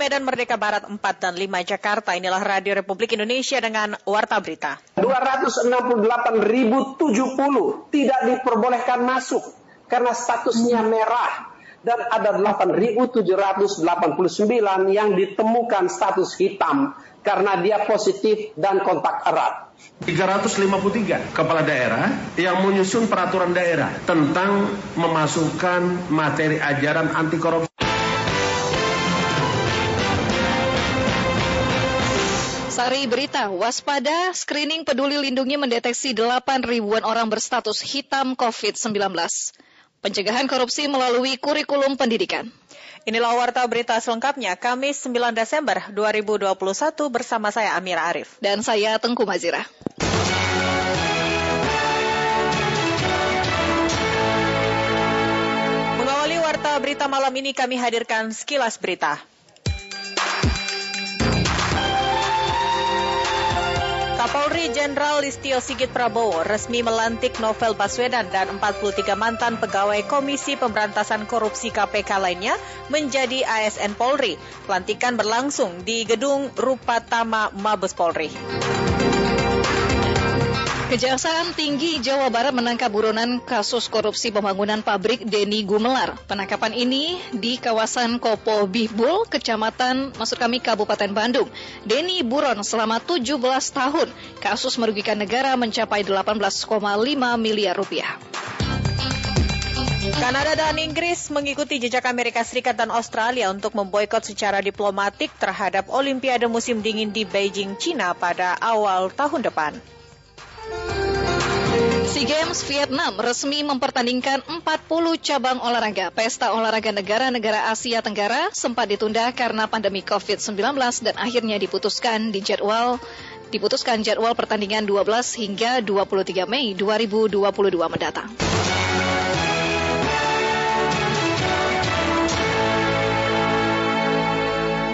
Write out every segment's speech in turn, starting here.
Medan Merdeka Barat 4 dan 5 Jakarta. Inilah Radio Republik Indonesia dengan Warta Berita. 268.070 tidak diperbolehkan masuk karena statusnya merah dan ada 8.789 yang ditemukan status hitam karena dia positif dan kontak erat. 353 kepala daerah yang menyusun peraturan daerah tentang memasukkan materi ajaran anti korupsi. Sari berita, waspada screening peduli lindungi mendeteksi 8 ribuan orang berstatus hitam COVID-19 pencegahan korupsi melalui kurikulum pendidikan. Inilah warta berita selengkapnya Kamis 9 Desember 2021 bersama saya Amira Arif dan saya Tengku Mazira. Mengawali warta berita malam ini kami hadirkan sekilas berita. Kapolri Jenderal Listio Sigit Prabowo resmi melantik Novel Baswedan dan 43 mantan pegawai Komisi Pemberantasan Korupsi KPK lainnya menjadi ASN Polri. Pelantikan berlangsung di Gedung Rupatama Mabes Polri. Kejaksaan Tinggi Jawa Barat menangkap buronan kasus korupsi pembangunan pabrik Deni Gumelar. Penangkapan ini di kawasan Kopo Bihbul, Kecamatan, maksud kami Kabupaten Bandung. Deni buron selama 17 tahun. Kasus merugikan negara mencapai 18,5 miliar rupiah. Kanada dan Inggris mengikuti jejak Amerika Serikat dan Australia untuk memboikot secara diplomatik terhadap Olimpiade musim dingin di Beijing, China pada awal tahun depan. SEA Games Vietnam resmi mempertandingkan 40 cabang olahraga. Pesta olahraga negara-negara Asia Tenggara sempat ditunda karena pandemi COVID-19 dan akhirnya diputuskan di jadwal diputuskan jadwal pertandingan 12 hingga 23 Mei 2022 mendatang.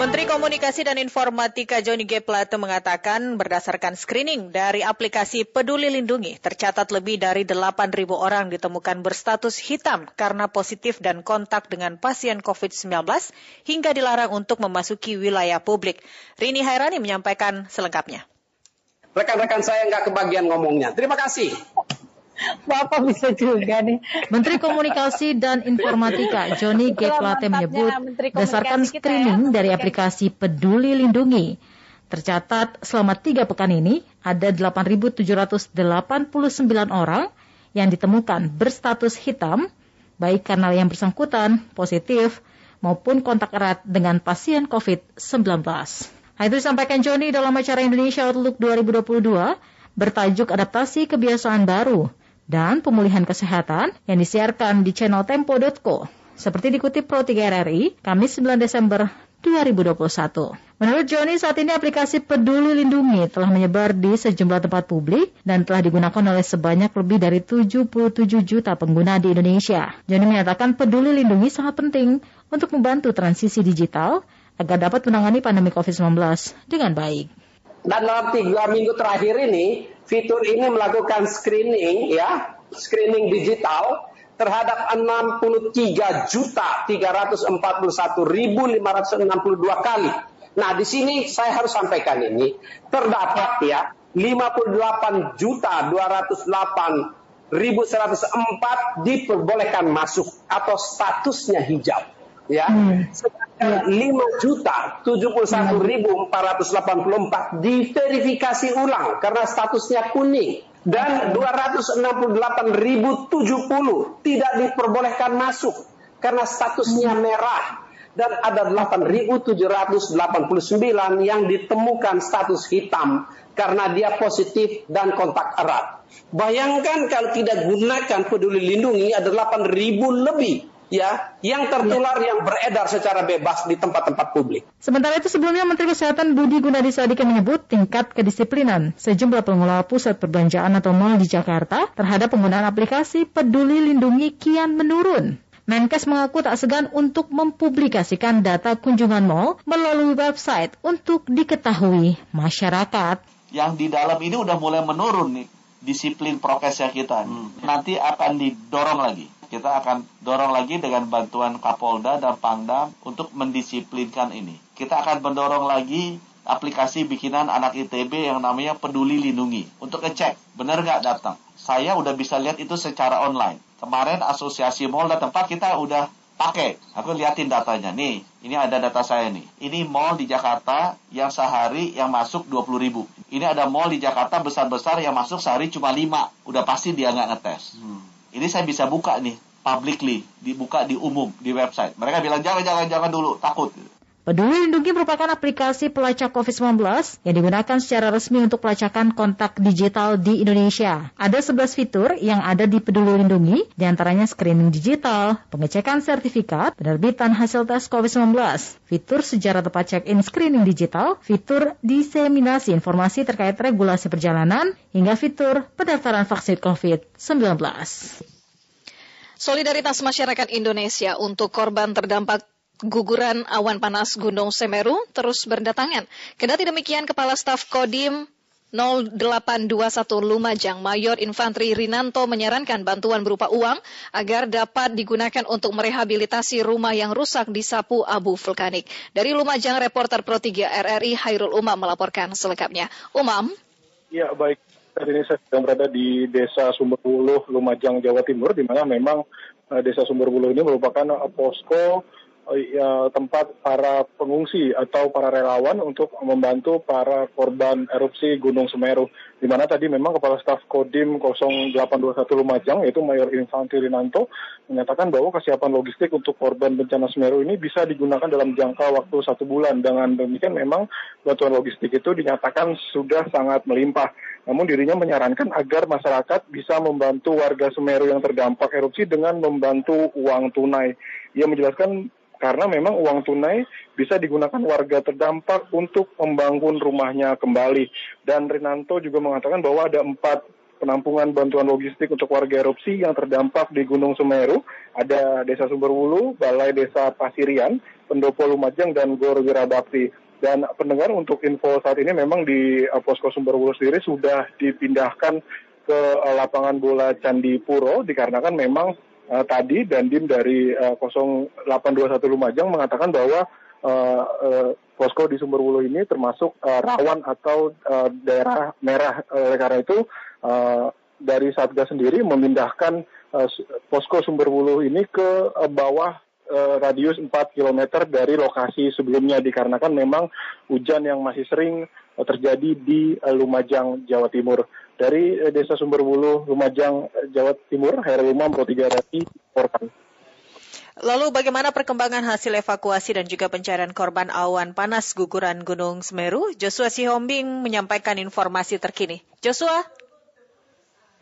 Menteri Komunikasi dan Informatika Johnny G. Plate mengatakan berdasarkan screening dari aplikasi Peduli Lindungi, tercatat lebih dari 8.000 orang ditemukan berstatus hitam karena positif dan kontak dengan pasien COVID-19 hingga dilarang untuk memasuki wilayah publik. Rini Hairani menyampaikan selengkapnya. Rekan-rekan saya nggak kebagian ngomongnya. Terima kasih. Bapak bisa juga nih. Menteri Komunikasi dan Informatika Joni G. Plate menyebut berdasarkan ya. screening dari aplikasi Peduli Lindungi, tercatat selama tiga pekan ini ada 8.789 orang yang ditemukan berstatus hitam, baik karena yang bersangkutan positif maupun kontak erat dengan pasien COVID-19. Hal itu disampaikan Joni dalam acara Indonesia Outlook 2022 bertajuk Adaptasi Kebiasaan Baru dan pemulihan kesehatan yang disiarkan di channel tempo.co. Seperti dikutip Pro 3 RRI, Kamis 9 Desember 2021. Menurut Joni, saat ini aplikasi Peduli Lindungi telah menyebar di sejumlah tempat publik dan telah digunakan oleh sebanyak lebih dari 77 juta pengguna di Indonesia. Joni menyatakan Peduli Lindungi sangat penting untuk membantu transisi digital agar dapat menangani pandemi COVID-19 dengan baik. Dan dalam tiga minggu terakhir ini, fitur ini melakukan screening ya, screening digital terhadap 63 juta 341.562 kali. Nah, di sini saya harus sampaikan ini terdapat ya 58 juta 208 1104 diperbolehkan masuk atau statusnya hijau ya. Hmm. 5 juta 71 ribu 484 diverifikasi ulang karena statusnya kuning dan 268 ribu 70 tidak diperbolehkan masuk karena statusnya merah dan ada 8.789 yang ditemukan status hitam karena dia positif dan kontak erat. Bayangkan kalau tidak gunakan peduli lindungi ada 8.000 lebih ya yang tertular yang beredar secara bebas di tempat-tempat publik. Sementara itu sebelumnya Menteri Kesehatan Budi Gunadi Sadikin menyebut tingkat kedisiplinan sejumlah pengelola pusat perbelanjaan atau mal di Jakarta terhadap penggunaan aplikasi Peduli Lindungi kian menurun. Menkes mengaku tak segan untuk mempublikasikan data kunjungan mal melalui website untuk diketahui masyarakat. Yang di dalam ini udah mulai menurun nih disiplin prokesnya kita. Hmm. Nanti akan didorong lagi kita akan dorong lagi dengan bantuan Kapolda dan Pangdam untuk mendisiplinkan ini. Kita akan mendorong lagi aplikasi bikinan anak ITB yang namanya Peduli Lindungi untuk ngecek benar nggak datang. Saya udah bisa lihat itu secara online. Kemarin asosiasi mall dan tempat kita udah pakai. Aku liatin datanya. Nih, ini ada data saya nih. Ini mall di Jakarta yang sehari yang masuk 20 ribu. Ini ada mall di Jakarta besar-besar yang masuk sehari cuma 5. Udah pasti dia nggak ngetes. Hmm. Ini saya bisa buka nih, publicly, dibuka di umum, di website. Mereka bilang, jangan, jangan, jangan dulu, takut. Peduli Lindungi merupakan aplikasi pelacak COVID-19 yang digunakan secara resmi untuk pelacakan kontak digital di Indonesia. Ada 11 fitur yang ada di Peduli Lindungi, di antaranya screening digital, pengecekan sertifikat, penerbitan hasil tes COVID-19, fitur sejarah tempat check-in screening digital, fitur diseminasi informasi terkait regulasi perjalanan, hingga fitur pendaftaran vaksin COVID-19. Solidaritas masyarakat Indonesia untuk korban terdampak guguran awan panas Gunung Semeru terus berdatangan. Kendati demikian, Kepala Staf Kodim 0821 Lumajang Mayor Infantri Rinanto menyarankan bantuan berupa uang agar dapat digunakan untuk merehabilitasi rumah yang rusak di sapu abu vulkanik. Dari Lumajang, reporter Pro 3 RRI Hairul Umam melaporkan selengkapnya. Umam? Ya, baik. Saat ini saya sedang berada di Desa Sumberwuluh, Lumajang, Jawa Timur, di mana memang uh, Desa Sumberwuluh ini merupakan uh, posko ya, tempat para pengungsi atau para relawan untuk membantu para korban erupsi Gunung Semeru. Di mana tadi memang Kepala Staf Kodim 0821 Lumajang, yaitu Mayor Infantri Rinanto, menyatakan bahwa kesiapan logistik untuk korban bencana Semeru ini bisa digunakan dalam jangka waktu satu bulan. Dengan demikian memang bantuan logistik itu dinyatakan sudah sangat melimpah. Namun dirinya menyarankan agar masyarakat bisa membantu warga Semeru yang terdampak erupsi dengan membantu uang tunai. Ia menjelaskan karena memang uang tunai bisa digunakan warga terdampak untuk membangun rumahnya kembali. Dan Rinanto juga mengatakan bahwa ada empat penampungan bantuan logistik untuk warga erupsi yang terdampak di Gunung Semeru. Ada Desa Sumberwulu, Balai Desa Pasirian, Pendopo Lumajang, dan Gor Wirabakti. Dan pendengar untuk info saat ini memang di uh, Posko Sumberwulu sendiri sudah dipindahkan ke uh, lapangan bola Candi Puro dikarenakan memang uh, tadi Dandim dari uh, eh, 0821 Lumajang mengatakan bahwa uh, uh, posko di Sumberwulu ini termasuk uh, rawan atau uh, daerah merah. Oleh karena itu uh, dari Satgas sendiri memindahkan uh, posko Sumberwulu ini ke uh, bawah radius 4 km dari lokasi sebelumnya dikarenakan memang hujan yang masih sering terjadi di Lumajang, Jawa Timur dari eh, Desa Sumberwulu, Lumajang, eh, Jawa Timur, Herul Umam, Pro 3 RRI, Porkan. Lalu bagaimana perkembangan hasil evakuasi dan juga pencarian korban awan panas guguran Gunung Semeru? Joshua Sihombing menyampaikan informasi terkini. Joshua?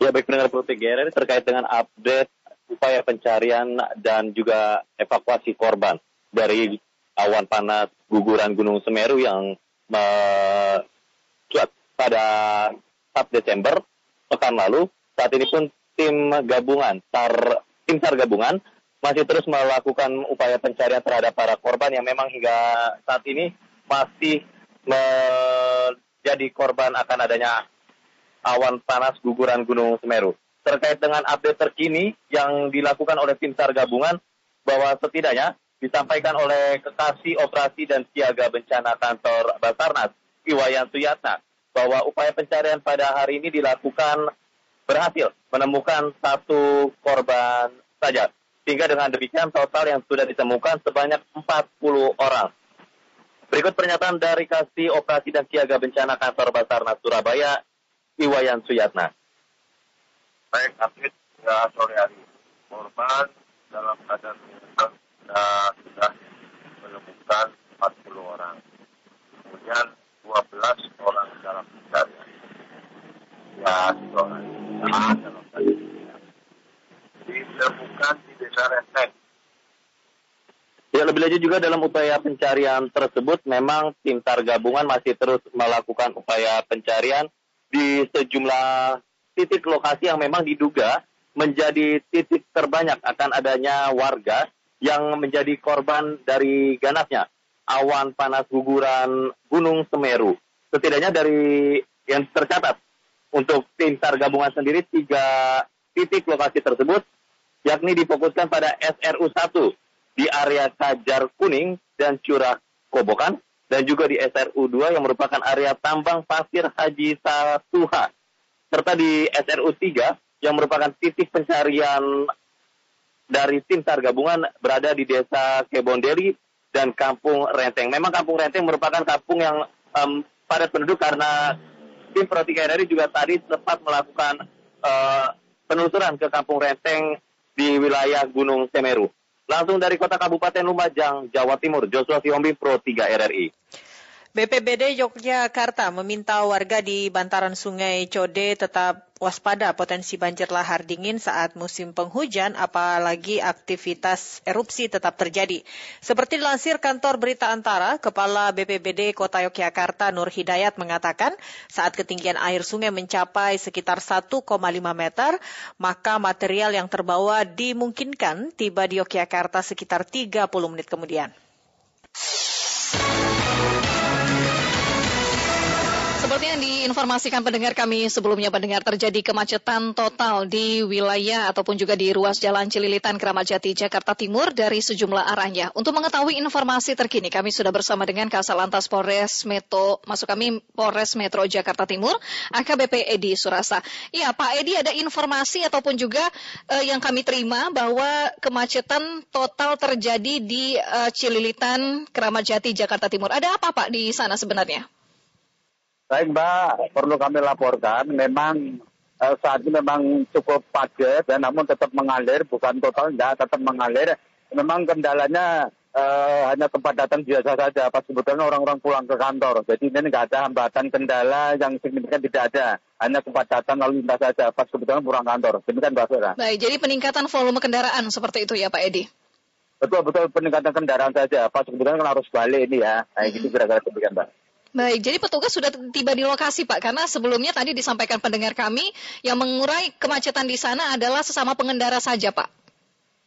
Ya, baik pendengar Pro 3 RRI terkait dengan update upaya pencarian dan juga evakuasi korban dari awan panas guguran Gunung Semeru yang mencuat pada 4 Desember pekan lalu. Saat ini pun tim gabungan, SAR, tim SAR gabungan masih terus melakukan upaya pencarian terhadap para korban yang memang hingga saat ini masih menjadi korban akan adanya awan panas guguran Gunung Semeru. Terkait dengan update terkini yang dilakukan oleh tim SAR gabungan bahwa setidaknya disampaikan oleh Kekasih Operasi dan Siaga Bencana Kantor Basarnas, Iwayan Suyatna, bahwa upaya pencarian pada hari ini dilakukan berhasil menemukan satu korban saja. Sehingga dengan demikian total yang sudah ditemukan sebanyak 40 orang. Berikut pernyataan dari Kasih Operasi dan Siaga Bencana Kantor Basarnas Surabaya, Iwayan Suyatna. Baik, update ya, sore hari. Korban dalam keadaan meninggal sudah, sudah menemukan 40 orang. Kemudian 12 orang dalam pencarian. Ya, seorang dalam pencarian. Ditemukan di desa Renteng. Ya, lebih lanjut juga dalam upaya pencarian tersebut, memang tim SAR gabungan masih terus melakukan upaya pencarian di sejumlah titik lokasi yang memang diduga menjadi titik terbanyak akan adanya warga yang menjadi korban dari ganasnya awan panas guguran Gunung Semeru. Setidaknya dari yang tercatat untuk tim SAR gabungan sendiri tiga titik lokasi tersebut yakni difokuskan pada SRU 1 di area Kajar Kuning dan Curah Kobokan, dan juga di SRU 2 yang merupakan area tambang pasir Haji Satuha, serta di SRU 3 yang merupakan titik pencarian dari tim SAR gabungan berada di desa Kebondeli dan Kampung Renteng. Memang Kampung Renteng merupakan kampung yang um, padat penduduk karena tim Pro 3 RRI juga tadi sempat melakukan uh, penelusuran ke Kampung Renteng di wilayah Gunung Semeru. Langsung dari kota Kabupaten Lumajang, Jawa Timur, Joshua Siombi, Pro 3 RRI. BPBD Yogyakarta meminta warga di bantaran Sungai Code tetap waspada potensi banjir lahar dingin saat musim penghujan, apalagi aktivitas erupsi tetap terjadi. Seperti dilansir kantor berita antara, Kepala BPBD Kota Yogyakarta Nur Hidayat mengatakan saat ketinggian air sungai mencapai sekitar 1,5 meter, maka material yang terbawa dimungkinkan tiba di Yogyakarta sekitar 30 menit kemudian. Seperti yang diinformasikan pendengar kami sebelumnya pendengar terjadi kemacetan total di wilayah ataupun juga di ruas Jalan Cililitan Keramat Jati Jakarta Timur dari sejumlah arahnya. Untuk mengetahui informasi terkini kami sudah bersama dengan Kasal Lantas Polres Metro masuk kami Polres Metro Jakarta Timur AKBP Edi Surasa. Iya Pak Edi ada informasi ataupun juga eh, yang kami terima bahwa kemacetan total terjadi di eh, Cililitan Keramat Jati Jakarta Timur. Ada apa Pak di sana sebenarnya? Baik Mbak, perlu kami laporkan memang eh, saat ini memang cukup padat dan namun tetap mengalir, bukan total enggak, tetap mengalir. Memang kendalanya eh, hanya kepadatan biasa saja, pas sebetulnya orang-orang pulang ke kantor. Jadi ini enggak ada hambatan kendala yang signifikan tidak ada, hanya kepadatan lalu lintas saja, pas kebetulan pulang kantor. Demikian Mbak Vera. Baik, jadi peningkatan volume kendaraan seperti itu ya Pak Edi? Betul betul peningkatan kendaraan saja, pas kebetulan kan harus balik ini ya, nah, gitu kira-kira demikian Mbak. Baik, jadi petugas sudah tiba di lokasi Pak, karena sebelumnya tadi disampaikan pendengar kami yang mengurai kemacetan di sana adalah sesama pengendara saja Pak.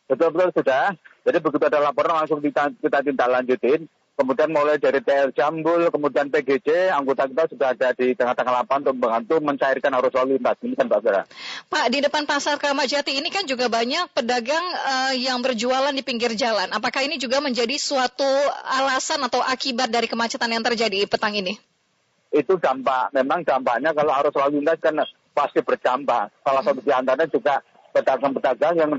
Betul-betul sudah. Jadi begitu ada laporan langsung kita, kita tindak lanjutin. Kemudian mulai dari TL Jambul, kemudian PGC, anggota kita sudah ada di tengah-tengah lapangan untuk membantu mencairkan arus lalu lintas. Ini kan Pak Vera. Pak, di depan pasar Kramajati ini kan juga banyak pedagang uh, yang berjualan di pinggir jalan. Apakah ini juga menjadi suatu alasan atau akibat dari kemacetan yang terjadi petang ini? Itu dampak, memang dampaknya kalau arus lalu lintas kan pasti berjambah. Salah satu di antaranya juga pedagang-pedagang yang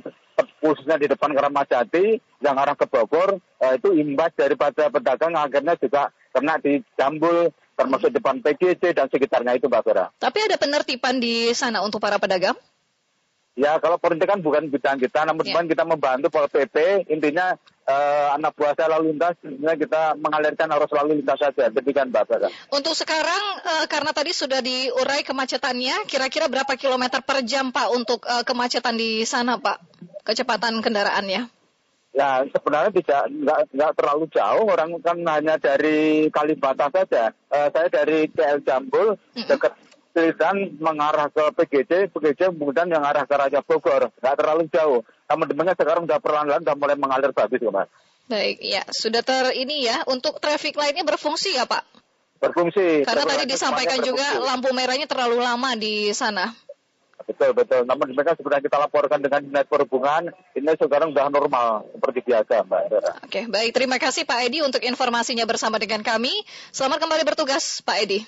khususnya di depan Kramajati yang arah ke Bogor eh, itu imbas daripada pedagang akhirnya juga kena di Jambul termasuk depan PGC dan sekitarnya itu Mbak Vera. Tapi ada penertiban di sana untuk para pedagang? Ya kalau kan bukan bidang kita, namun ya. kita membantu Pol PP. Intinya eh, anak buah saya lalu lintas, intinya kita mengalirkan arus lalu lintas saja. Demikian Mbak Bara. Untuk sekarang, eh, karena tadi sudah diurai kemacetannya, kira-kira berapa kilometer per jam Pak untuk eh, kemacetan di sana Pak? Kecepatan kendaraannya? Ya sebenarnya tidak nggak, nggak terlalu jauh orang kan hanya dari Kalibata saja. Uh, saya dari KL Jambul mm -hmm. dekat Silitan mengarah ke PGC, PGC kemudian yang arah ke Raja Bogor, nggak terlalu jauh. Demikian sekarang sudah perlahan-lahan sudah mulai mengalir bagus, Mas. Baik, ya sudah ter ini ya untuk traffic lainnya berfungsi ya Pak? Berfungsi. Karena tadi disampaikan juga lampu merahnya terlalu lama di sana. Betul, betul. Namun demikian sebenarnya kita laporkan dengan dinas perhubungan, ini sekarang sudah normal seperti biasa, Mbak. Oke, baik. Terima kasih Pak Edi untuk informasinya bersama dengan kami. Selamat kembali bertugas, Pak Edi.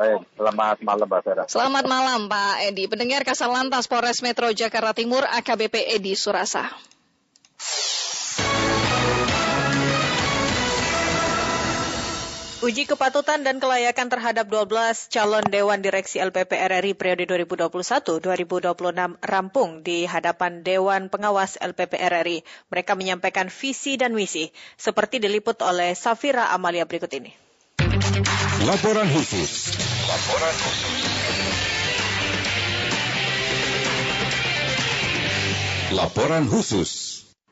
Baik, selamat malam Mbak Vera. Selamat malam Pak Edi. Pendengar Kasal Lantas Polres Metro Jakarta Timur AKBP Edi Surasa. Uji kepatutan dan kelayakan terhadap 12 calon Dewan Direksi LPP RRI periode 2021-2026 rampung di hadapan Dewan Pengawas LPP RRI. Mereka menyampaikan visi dan misi, seperti diliput oleh Safira Amalia berikut ini. Laporan khusus. Laporan khusus. Laporan khusus.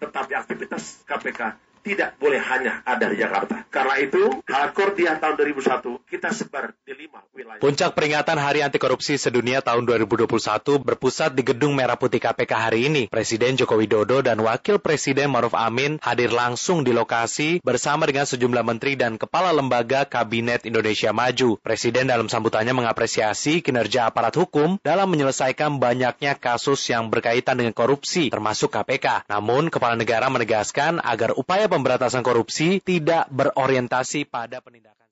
Tetapi aktivitas KPK tidak boleh hanya ada di Jakarta. Karena itu, Halkordia tahun 2001 kita sebar di lima wilayah. Puncak peringatan Hari Anti Korupsi Sedunia tahun 2021 berpusat di Gedung Merah Putih KPK hari ini. Presiden Joko Widodo dan Wakil Presiden Maruf Amin hadir langsung di lokasi bersama dengan sejumlah menteri dan kepala lembaga Kabinet Indonesia Maju. Presiden dalam sambutannya mengapresiasi kinerja aparat hukum dalam menyelesaikan banyaknya kasus yang berkaitan dengan korupsi, termasuk KPK. Namun, kepala negara menegaskan agar upaya pemberantasan korupsi tidak berorientasi pada penindakan.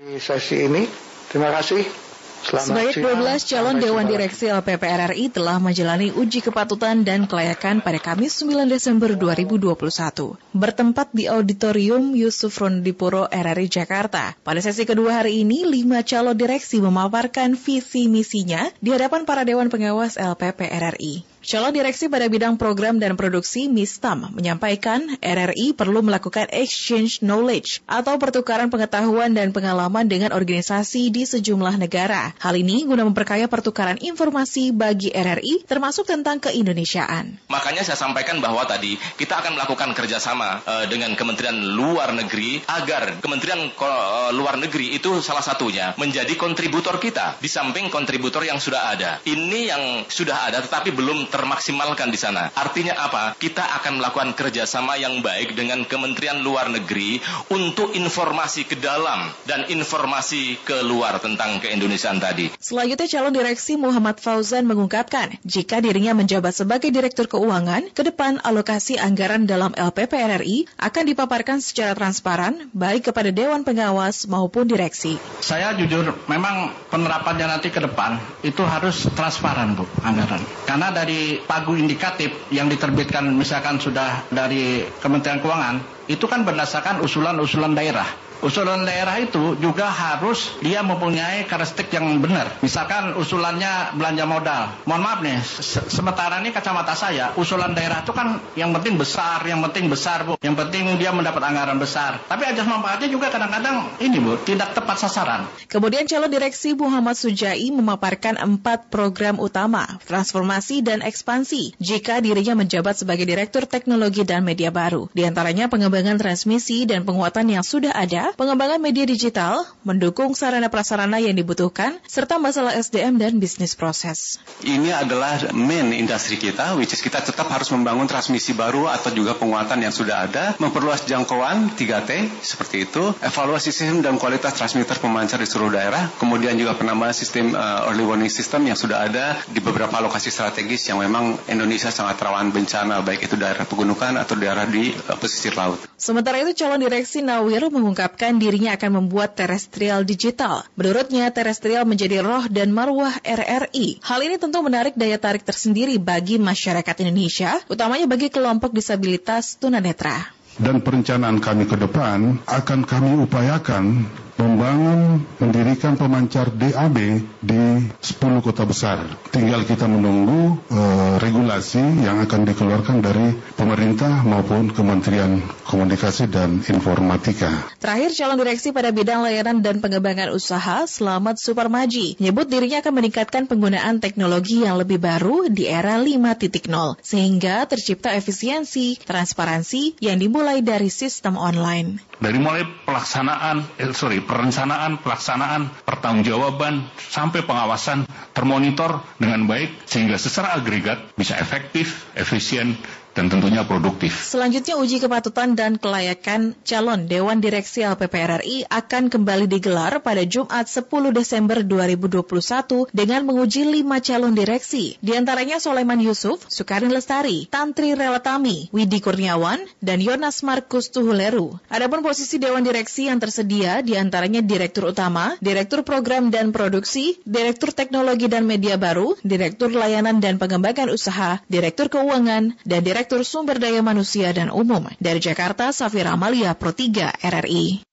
Di sesi ini, terima kasih. Selamat Sebanyak siang. 12 calon Dewan Direksi LPP RRI telah menjalani uji kepatutan dan kelayakan pada Kamis 9 Desember 2021. Bertempat di Auditorium Yusuf Rondipuro RRI Jakarta. Pada sesi kedua hari ini, lima calon direksi memaparkan visi misinya di hadapan para Dewan Pengawas LPP RRI. Calon direksi pada bidang program dan produksi Mistam menyampaikan RRI perlu melakukan exchange knowledge atau pertukaran pengetahuan dan pengalaman dengan organisasi di sejumlah negara. Hal ini guna memperkaya pertukaran informasi bagi RRI termasuk tentang keindonesiaan. Makanya saya sampaikan bahwa tadi kita akan melakukan kerjasama eh, dengan Kementerian Luar Negeri agar Kementerian eh, Luar Negeri itu salah satunya menjadi kontributor kita di samping kontributor yang sudah ada. Ini yang sudah ada tetapi belum termaksimalkan di sana. Artinya apa? Kita akan melakukan kerjasama yang baik dengan Kementerian Luar Negeri untuk informasi ke dalam dan informasi ke luar tentang keindonesiaan tadi. Selanjutnya calon direksi Muhammad Fauzan mengungkapkan jika dirinya menjabat sebagai Direktur Keuangan, ke depan alokasi anggaran dalam LPP RRI akan dipaparkan secara transparan baik kepada Dewan Pengawas maupun direksi. Saya jujur, memang penerapannya nanti ke depan itu harus transparan bu anggaran. Karena dari pagu indikatif yang diterbitkan misalkan sudah dari Kementerian Keuangan itu kan berdasarkan usulan-usulan daerah. Usulan daerah itu juga harus dia mempunyai karakteristik yang benar. Misalkan usulannya belanja modal. Mohon maaf nih, se- sementara ini kacamata saya, usulan daerah itu kan yang penting besar, yang penting besar bu. Yang penting dia mendapat anggaran besar. Tapi ajas manfaatnya juga kadang-kadang ini bu, tidak tepat sasaran. Kemudian calon direksi Muhammad Sujai memaparkan empat program utama, transformasi dan ekspansi, jika dirinya menjabat sebagai Direktur Teknologi dan Media Baru. Di antaranya pengembangan transmisi dan penguatan yang sudah ada, pengembangan media digital, mendukung sarana prasarana yang dibutuhkan, serta masalah SDM dan bisnis proses. Ini adalah main industri kita, which is kita tetap harus membangun transmisi baru atau juga penguatan yang sudah ada, memperluas jangkauan 3T seperti itu, evaluasi sistem dan kualitas transmitter pemancar di seluruh daerah, kemudian juga penambahan sistem uh, early warning system yang sudah ada di beberapa lokasi strategis yang memang Indonesia sangat rawan bencana, baik itu daerah pegunungan atau daerah di uh, pesisir laut. Sementara itu calon direksi Nawir mengungkapkan dirinya akan membuat terestrial digital. Menurutnya terestrial menjadi roh dan marwah RRI. Hal ini tentu menarik daya tarik tersendiri bagi masyarakat Indonesia, utamanya bagi kelompok disabilitas tunanetra. dan perencanaan kami ke depan akan kami upayakan membangun, mendirikan pemancar DAB di 10 kota besar. Tinggal kita menunggu eh, regulasi yang akan dikeluarkan dari pemerintah maupun Kementerian Komunikasi dan Informatika. Terakhir, calon direksi pada bidang layanan dan pengembangan usaha, Selamat Suparmaji, menyebut dirinya akan meningkatkan penggunaan teknologi yang lebih baru di era 5.0, sehingga tercipta efisiensi, transparansi yang dimulai dari sistem online. dari mulai pelaksanaan, eh, sorry, perencanaan, pelaksanaan, pertanggungjawaban, sampai pengawasan termonitor dengan baik sehingga secara agregat bisa efektif, efisien, dan tentunya produktif. Selanjutnya uji kepatutan dan kelayakan calon Dewan Direksi LPP RRI akan kembali digelar pada Jumat 10 Desember 2021 dengan menguji lima calon direksi. Di antaranya Soleman Yusuf, Sukarin Lestari, Tantri Relatami, Widi Kurniawan, dan Yonas Markus Tuhuleru. Adapun posisi Dewan Direksi yang tersedia di antaranya Direktur Utama, Direktur Program dan Produksi, Direktur Teknologi dan Media Baru, Direktur Layanan dan Pengembangan Usaha, Direktur Keuangan, dan Direktur Sumber Daya Manusia dan Umum. Dari Jakarta, Safira Amalia, Pro 3, RRI.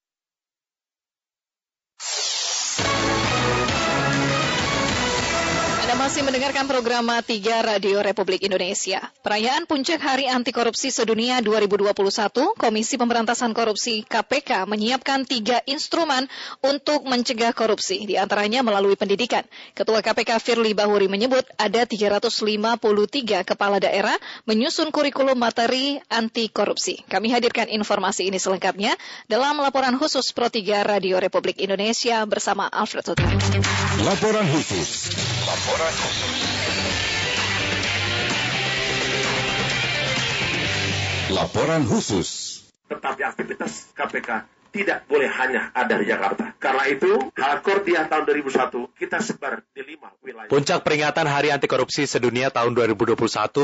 Masih mendengarkan program 3 Radio Republik Indonesia. Perayaan Puncak Hari Anti Korupsi Sedunia 2021, Komisi Pemberantasan Korupsi KPK menyiapkan tiga instrumen untuk mencegah korupsi, di antaranya melalui pendidikan. Ketua KPK Firly Bahuri menyebut ada 353 kepala daerah menyusun kurikulum materi anti korupsi. Kami hadirkan informasi ini selengkapnya dalam laporan khusus Pro 3 Radio Republik Indonesia bersama Alfred Sutra. Laporan khusus. Laporan Laporan khusus. Tetapi aktivitas KPK tidak boleh hanya ada di Jakarta. Karena itu, Halkordia tahun 2001 kita sebar di lima wilayah. Puncak peringatan Hari Anti Korupsi Sedunia tahun 2021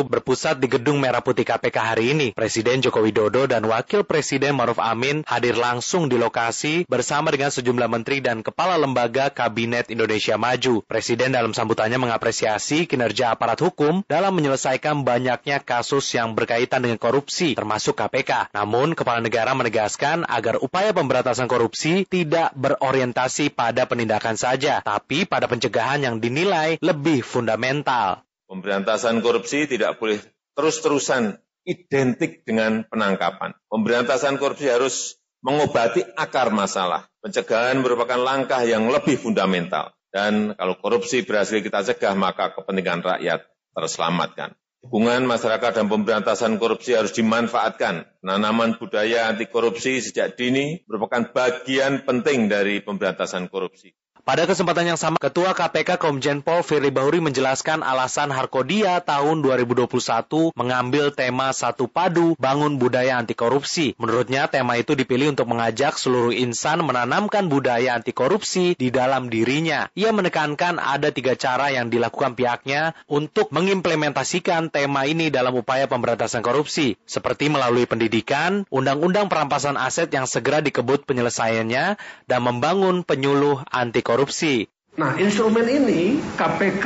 berpusat di Gedung Merah Putih KPK hari ini. Presiden Joko Widodo dan Wakil Presiden Maruf Amin hadir langsung di lokasi bersama dengan sejumlah menteri dan kepala lembaga Kabinet Indonesia Maju. Presiden dalam sambutannya mengapresiasi kinerja aparat hukum dalam menyelesaikan banyaknya kasus yang berkaitan dengan korupsi, termasuk KPK. Namun, kepala negara menegaskan agar upaya pemberantasan korupsi tidak berorientasi pada penindakan saja, tapi pada pencegahan yang dinilai lebih fundamental. Pemberantasan korupsi tidak boleh terus-terusan identik dengan penangkapan. Pemberantasan korupsi harus mengobati akar masalah. Pencegahan merupakan langkah yang lebih fundamental. Dan kalau korupsi berhasil kita cegah, maka kepentingan rakyat terselamatkan. Hubungan masyarakat dan pemberantasan korupsi harus dimanfaatkan. Penanaman budaya anti korupsi sejak dini merupakan bagian penting dari pemberantasan korupsi. Pada kesempatan yang sama, Ketua KPK Komjen Pol Firly Bahuri menjelaskan alasan Harkodia tahun 2021 mengambil tema Satu Padu Bangun Budaya Anti Korupsi. Menurutnya, tema itu dipilih untuk mengajak seluruh insan menanamkan budaya anti korupsi di dalam dirinya. Ia menekankan ada tiga cara yang dilakukan pihaknya untuk mengimplementasikan tema ini dalam upaya pemberantasan korupsi, seperti melalui pendidikan, undang-undang perampasan aset yang segera dikebut penyelesaiannya, dan membangun penyuluh anti korupsi korupsi. Nah, instrumen ini KPK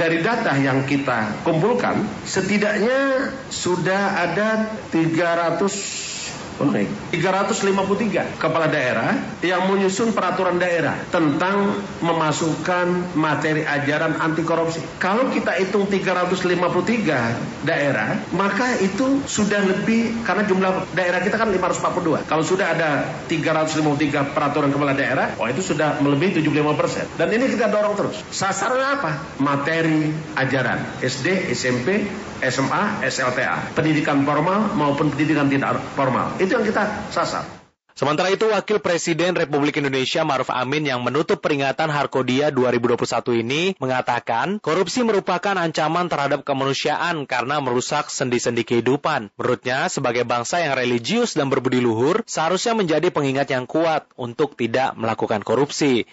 dari data yang kita kumpulkan setidaknya sudah ada 300 353 kepala daerah yang menyusun peraturan daerah tentang memasukkan materi ajaran anti korupsi. Kalau kita hitung 353 daerah, maka itu sudah lebih karena jumlah daerah kita kan 542. Kalau sudah ada 353 peraturan kepala daerah, oh itu sudah melebihi 75 persen. Dan ini kita dorong terus. Sasarannya apa? Materi ajaran SD, SMP, SMA, SLTA, pendidikan formal maupun pendidikan tidak formal itu yang kita sasar. Sementara itu, Wakil Presiden Republik Indonesia Maruf Amin yang menutup peringatan Harkodia 2021 ini mengatakan korupsi merupakan ancaman terhadap kemanusiaan karena merusak sendi-sendi kehidupan. Menurutnya, sebagai bangsa yang religius dan berbudi luhur, seharusnya menjadi pengingat yang kuat untuk tidak melakukan korupsi.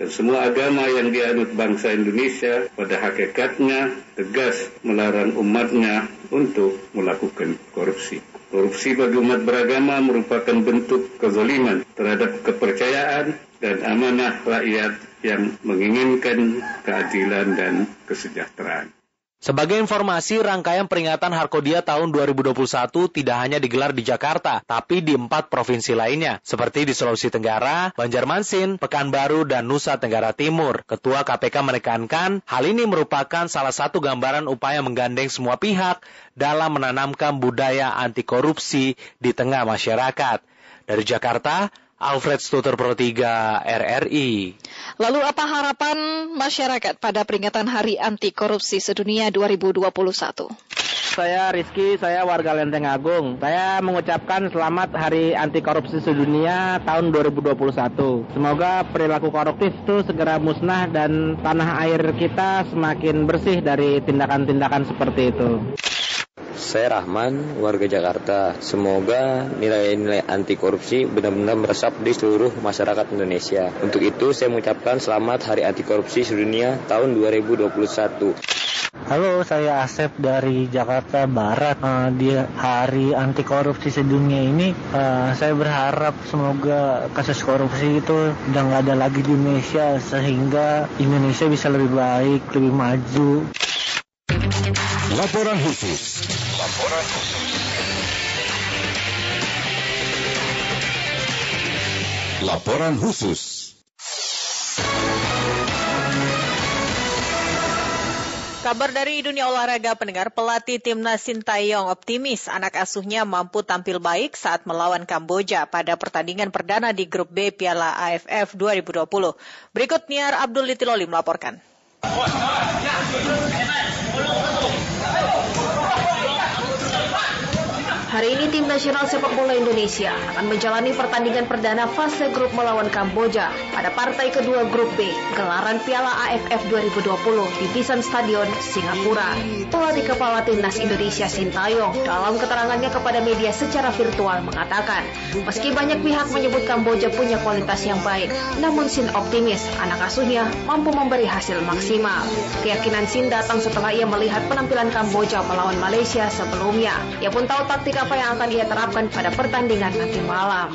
Dan semua agama yang dianut bangsa Indonesia pada hakikatnya tegas melarang umatnya untuk melakukan korupsi. Korupsi bagi umat beragama merupakan bentuk kezaliman terhadap kepercayaan dan amanah rakyat yang menginginkan keadilan dan kesejahteraan. Sebagai informasi, rangkaian peringatan Harkodia tahun 2021 tidak hanya digelar di Jakarta, tapi di empat provinsi lainnya, seperti di Sulawesi Tenggara, Banjarmasin, Pekanbaru, dan Nusa Tenggara Timur. Ketua KPK menekankan, hal ini merupakan salah satu gambaran upaya menggandeng semua pihak dalam menanamkan budaya anti korupsi di tengah masyarakat. Dari Jakarta, Alfred Stuter Pro 3 RRI. Lalu apa harapan masyarakat pada peringatan Hari Anti Korupsi Sedunia 2021? Saya Rizky, saya warga Lenteng Agung. Saya mengucapkan selamat Hari Anti Korupsi Sedunia tahun 2021. Semoga perilaku koruptif itu segera musnah dan tanah air kita semakin bersih dari tindakan-tindakan seperti itu. Saya Rahman, warga Jakarta. Semoga nilai-nilai anti korupsi benar-benar meresap di seluruh masyarakat Indonesia. Untuk itu, saya mengucapkan selamat Hari Anti Korupsi Sedunia tahun 2021. Halo, saya Asep dari Jakarta Barat. Uh, di Hari Anti Korupsi Sedunia ini, uh, saya berharap semoga kasus korupsi itu nggak ada lagi di Indonesia, sehingga Indonesia bisa lebih baik, lebih maju. Laporan khusus. Laporan khusus. Laporan khusus. Kabar dari dunia olahraga pendengar pelatih timnas Sintayong optimis anak asuhnya mampu tampil baik saat melawan Kamboja pada pertandingan perdana di grup B Piala AFF 2020. Berikut Niar Abdul Litiloli melaporkan. Hari ini tim nasional sepak bola Indonesia akan menjalani pertandingan perdana fase grup melawan Kamboja pada partai kedua grup B gelaran Piala AFF 2020 di Bison Stadion, Singapura. Pelatih kepala timnas Indonesia Sintayong dalam keterangannya kepada media secara virtual mengatakan, meski banyak pihak menyebut Kamboja punya kualitas yang baik, namun Sin optimis anak asuhnya mampu memberi hasil maksimal. Keyakinan Sin datang setelah ia melihat penampilan Kamboja melawan Malaysia sebelumnya. Ia pun tahu taktik apa yang akan ia terapkan pada pertandingan nanti malam.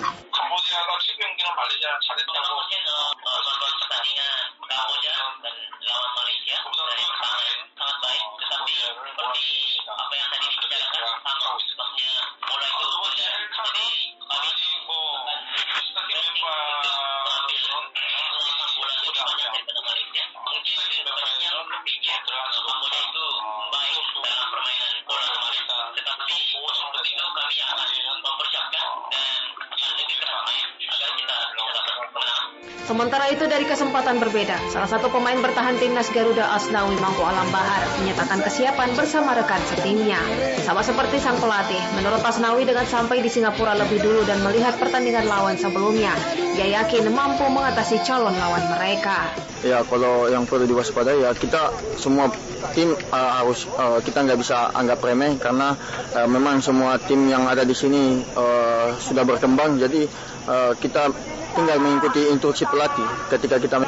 Sementara itu dari kesempatan berbeda, salah satu pemain bertahan timnas Garuda Asnawi Mangku Alam Bahar menyatakan kesiapan bersama rekan setimnya. Sama seperti sang pelatih, menurut Asnawi dengan sampai di Singapura lebih dulu dan melihat pertandingan lawan sebelumnya, ia yakin mampu mengatasi calon lawan mereka. Ya kalau yang perlu diwaspadai ya kita semua tim uh, harus uh, kita nggak bisa anggap remeh karena uh, memang semua tim yang ada di sini uh, sudah berkembang jadi uh, kita tinggal mengikuti instruksi pelatih. Ketika kita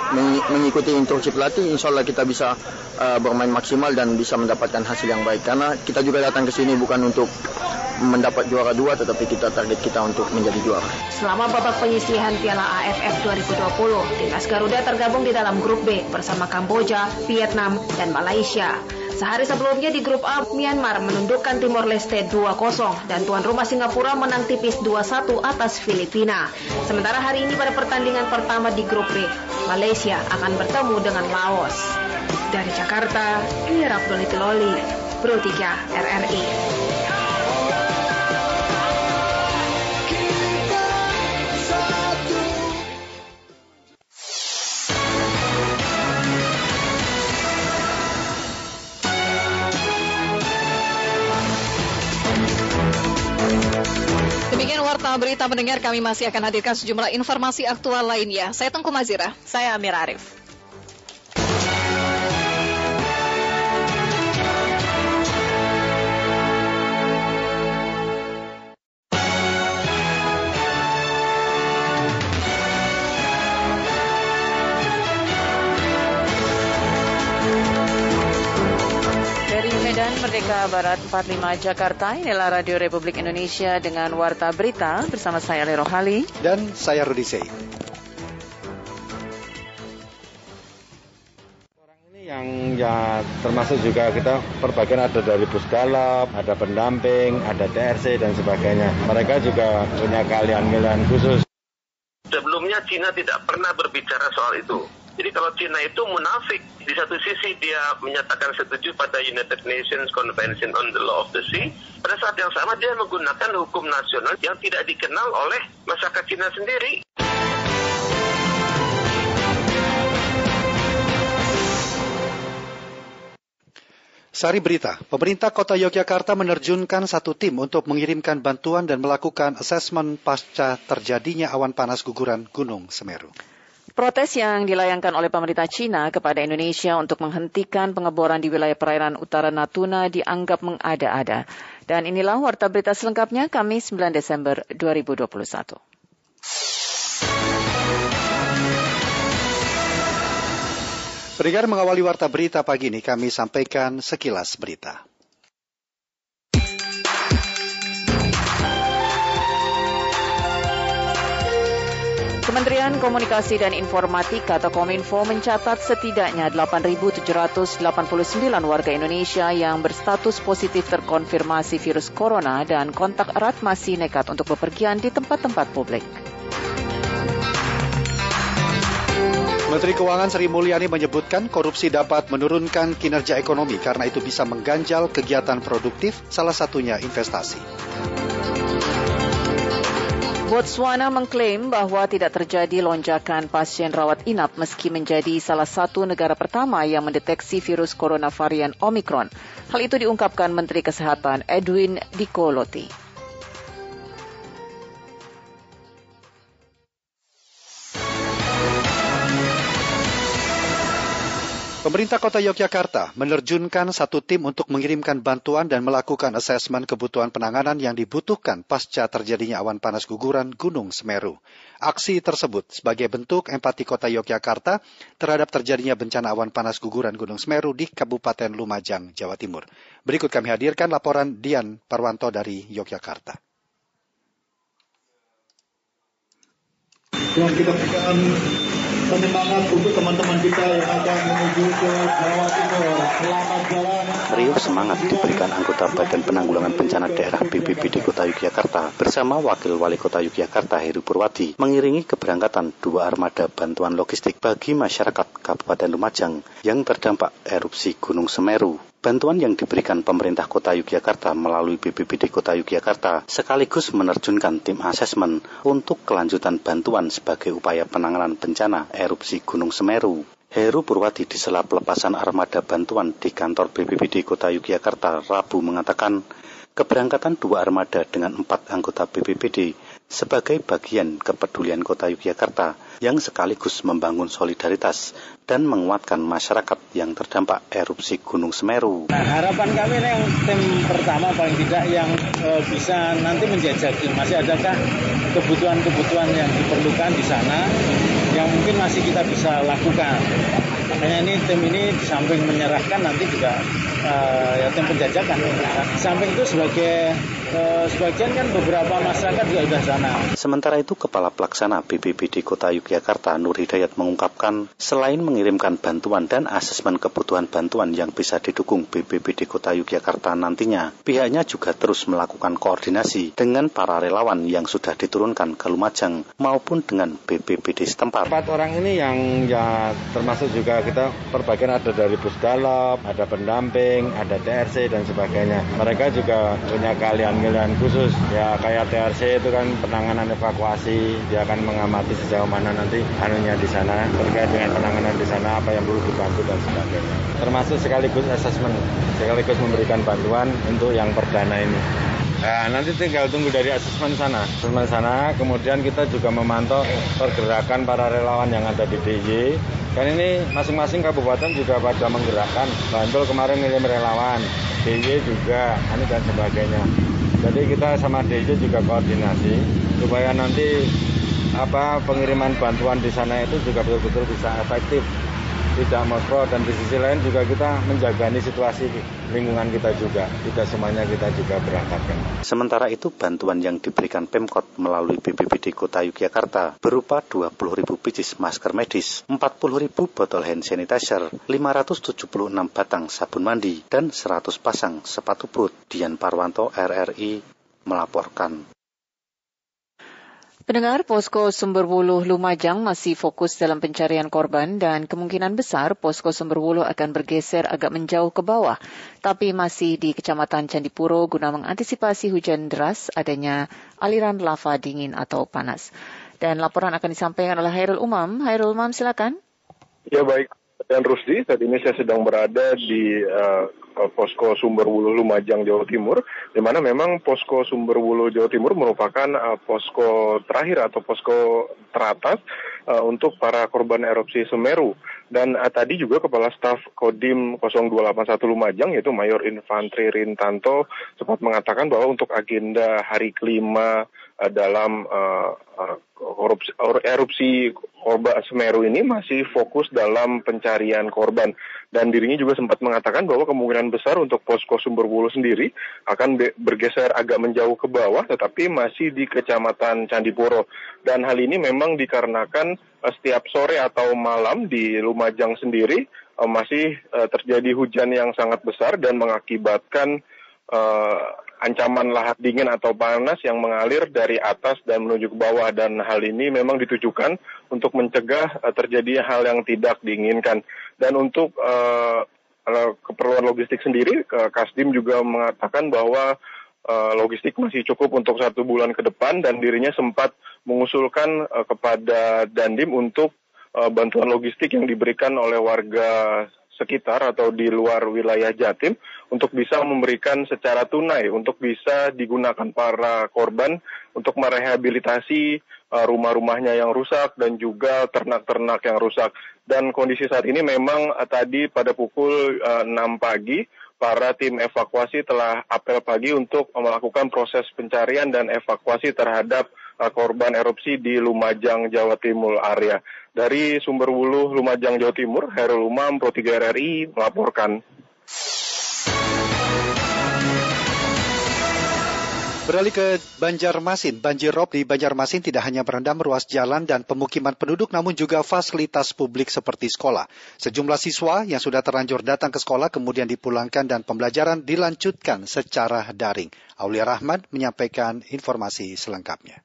mengikuti instruksi pelatih, insya Allah kita bisa uh, bermain maksimal dan bisa mendapatkan hasil yang baik. Karena kita juga datang ke sini bukan untuk mendapat juara dua, tetapi kita target kita untuk menjadi juara. Selama babak penyisihan Piala AFF 2020, timnas Garuda tergabung di dalam grup B bersama Kamboja, Vietnam, dan Malaysia. Sehari sebelumnya di grup A, Myanmar menundukkan Timor Leste 2-0 dan tuan rumah Singapura menang tipis 2-1 atas Filipina. Sementara hari ini pada pertandingan pertama di grup B, Malaysia akan bertemu dengan Laos. Dari Jakarta, Ira Abdul Loli, Pro 3 RRI. Berita mendengar kami masih akan hadirkan sejumlah informasi aktual lainnya. Saya Tengku Mazira. Saya Amir Arif. Merdeka Barat 45 Jakarta, inilah Radio Republik Indonesia dengan Warta Berita bersama saya Lero Hali. Dan saya Rudi Sei. yang ya termasuk juga kita perbagian ada dari Pusgalap, ada pendamping, ada TRC dan sebagainya. Mereka juga punya keahlian-keahlian khusus. Sebelumnya Cina tidak pernah berbicara soal itu. Jadi kalau Cina itu munafik, di satu sisi dia menyatakan setuju pada United Nations Convention on the Law of the Sea, pada saat yang sama dia menggunakan hukum nasional yang tidak dikenal oleh masyarakat Cina sendiri. Sari berita, pemerintah kota Yogyakarta menerjunkan satu tim untuk mengirimkan bantuan dan melakukan asesmen pasca terjadinya awan panas guguran Gunung Semeru. Protes yang dilayangkan oleh pemerintah Cina kepada Indonesia untuk menghentikan pengeboran di wilayah perairan utara Natuna dianggap mengada-ada. Dan inilah warta berita selengkapnya Kamis 9 Desember 2021. Pendengar mengawali warta berita pagi ini kami sampaikan sekilas berita. Kementerian Komunikasi dan Informatika atau Kominfo mencatat setidaknya 8.789 warga Indonesia yang berstatus positif terkonfirmasi virus corona dan kontak erat masih nekat untuk bepergian di tempat-tempat publik. Menteri Keuangan Sri Mulyani menyebutkan korupsi dapat menurunkan kinerja ekonomi karena itu bisa mengganjal kegiatan produktif, salah satunya investasi. Botswana mengklaim bahwa tidak terjadi lonjakan pasien rawat inap meski menjadi salah satu negara pertama yang mendeteksi virus corona varian Omicron. Hal itu diungkapkan Menteri Kesehatan Edwin Dikoloti. Pemerintah Kota Yogyakarta menerjunkan satu tim untuk mengirimkan bantuan dan melakukan asesmen kebutuhan penanganan yang dibutuhkan pasca terjadinya awan panas guguran Gunung Semeru. Aksi tersebut sebagai bentuk empati Kota Yogyakarta terhadap terjadinya bencana awan panas guguran Gunung Semeru di Kabupaten Lumajang, Jawa Timur. Berikut kami hadirkan laporan Dian Parwanto dari Yogyakarta. Kita untuk teman-teman kita yang akan menuju ke Jawa Timur. Selamat jalan. Meriuh semangat diberikan anggota Badan Penanggulangan Bencana Daerah BPBD Kota Yogyakarta bersama Wakil Wali Kota Yogyakarta Heru Purwadi mengiringi keberangkatan dua armada bantuan logistik bagi masyarakat Kabupaten Lumajang yang terdampak erupsi Gunung Semeru. Bantuan yang diberikan pemerintah kota Yogyakarta melalui BPBD kota Yogyakarta sekaligus menerjunkan tim asesmen untuk kelanjutan bantuan sebagai upaya penanganan bencana erupsi Gunung Semeru. Heru Purwadi di sela pelepasan armada bantuan di kantor BPBD Kota Yogyakarta Rabu mengatakan keberangkatan dua armada dengan empat anggota BPBD sebagai bagian kepedulian Kota Yogyakarta yang sekaligus membangun solidaritas dan menguatkan masyarakat yang terdampak erupsi Gunung Semeru. Nah, harapan kami yang tim pertama paling tidak yang e, bisa nanti menjajaki masih adakah kebutuhan-kebutuhan yang diperlukan di sana yang mungkin masih kita bisa lakukan. Makanya ini tim ini di samping menyerahkan nanti juga uh, ya tim penjajakan. Di samping itu sebagai uh, sebagian kan beberapa masyarakat juga sudah sana. Sementara itu Kepala Pelaksana BPBD Kota Yogyakarta Nur Hidayat mengungkapkan selain mengirimkan bantuan dan asesmen kebutuhan bantuan yang bisa didukung BPBD Kota Yogyakarta nantinya, pihaknya juga terus melakukan koordinasi dengan para relawan yang sudah diturunkan ke Lumajang maupun dengan BPBD setempat. Empat orang ini yang ya termasuk juga kita perbagian ada dari Pusdalop, ada pendamping, ada TRC dan sebagainya. Mereka juga punya keahlian-keahlian khusus. Ya kayak TRC itu kan penanganan evakuasi, dia akan mengamati sejauh mana nanti anunya di sana terkait dengan penanganan di sana apa yang perlu dibantu dan sebagainya. Termasuk sekaligus asesmen, sekaligus memberikan bantuan untuk yang perdana ini. Nah, nanti tinggal tunggu dari asesmen sana. Asesmen sana, kemudian kita juga memantau pergerakan para relawan yang ada di DIY. Kan ini masing-masing kabupaten juga pada menggerakkan. Bantul kemarin ngirim relawan, DIY juga, ini dan sebagainya. Jadi kita sama DIY juga koordinasi supaya nanti apa pengiriman bantuan di sana itu juga betul-betul bisa efektif tidak makro dan di sisi lain juga kita menjaga situasi lingkungan kita juga. Tidak semuanya kita juga berangkatkan. Sementara itu bantuan yang diberikan Pemkot melalui BPBD Kota Yogyakarta berupa 20.000 pieces masker medis, 40.000 botol hand sanitizer, 576 batang sabun mandi, dan 100 pasang sepatu boot. Dian Parwanto RRI melaporkan. Pendengar Posko Sumberwuluh Lumajang masih fokus dalam pencarian korban dan kemungkinan besar Posko Sumberwuluh akan bergeser agak menjauh ke bawah, tapi masih di Kecamatan Candipuro guna mengantisipasi hujan deras adanya aliran lava dingin atau panas. Dan laporan akan disampaikan oleh Hairul Umam. Hairul Umam, silakan. Ya baik, dan Rusdi, saat ini saya sedang berada di uh, posko Sumberwulu Lumajang Jawa Timur, di mana memang posko Sumberwulu Jawa Timur merupakan uh, posko terakhir atau posko teratas uh, untuk para korban erupsi Semeru. Dan uh, tadi juga Kepala Staf Kodim 0281 Lumajang yaitu Mayor Infantri Rintanto sempat mengatakan bahwa untuk agenda hari kelima uh, dalam uh, uh, korupsi, erupsi korban Semeru ini masih fokus dalam pencarian korban. Dan dirinya juga sempat mengatakan bahwa kemungkinan besar untuk posko Sumberbulu sendiri akan bergeser agak menjauh ke bawah tetapi masih di Kecamatan Candipuro. Dan hal ini memang dikarenakan uh, setiap sore atau malam di Lumajang sendiri uh, masih uh, terjadi hujan yang sangat besar dan mengakibatkan ancaman lahar dingin atau panas yang mengalir dari atas dan menuju ke bawah. Dan hal ini memang ditujukan untuk mencegah uh, terjadi hal yang tidak diinginkan. Dan untuk uh, keperluan logistik sendiri Kasdim juga mengatakan bahwa logistik masih cukup untuk satu bulan ke depan dan dirinya sempat mengusulkan kepada Dandim untuk bantuan logistik yang diberikan oleh warga sekitar atau di luar wilayah Jatim untuk bisa memberikan secara tunai untuk bisa digunakan para korban untuk merehabilitasi uh, rumah-rumahnya yang rusak dan juga ternak-ternak yang rusak. Dan kondisi saat ini memang uh, tadi pada pukul uh, 6 pagi para tim evakuasi telah apel pagi untuk melakukan proses pencarian dan evakuasi terhadap uh, korban erupsi di Lumajang, Jawa Timur area. Dari Sumber Wulu, Lumajang, Jawa Timur, Herul Umam, Pro 3 RRI melaporkan. Beralih ke Banjarmasin, banjir rob di Banjarmasin tidak hanya merendam ruas jalan dan pemukiman penduduk, namun juga fasilitas publik seperti sekolah. Sejumlah siswa yang sudah terlanjur datang ke sekolah kemudian dipulangkan dan pembelajaran dilanjutkan secara daring. Aulia Rahman menyampaikan informasi selengkapnya.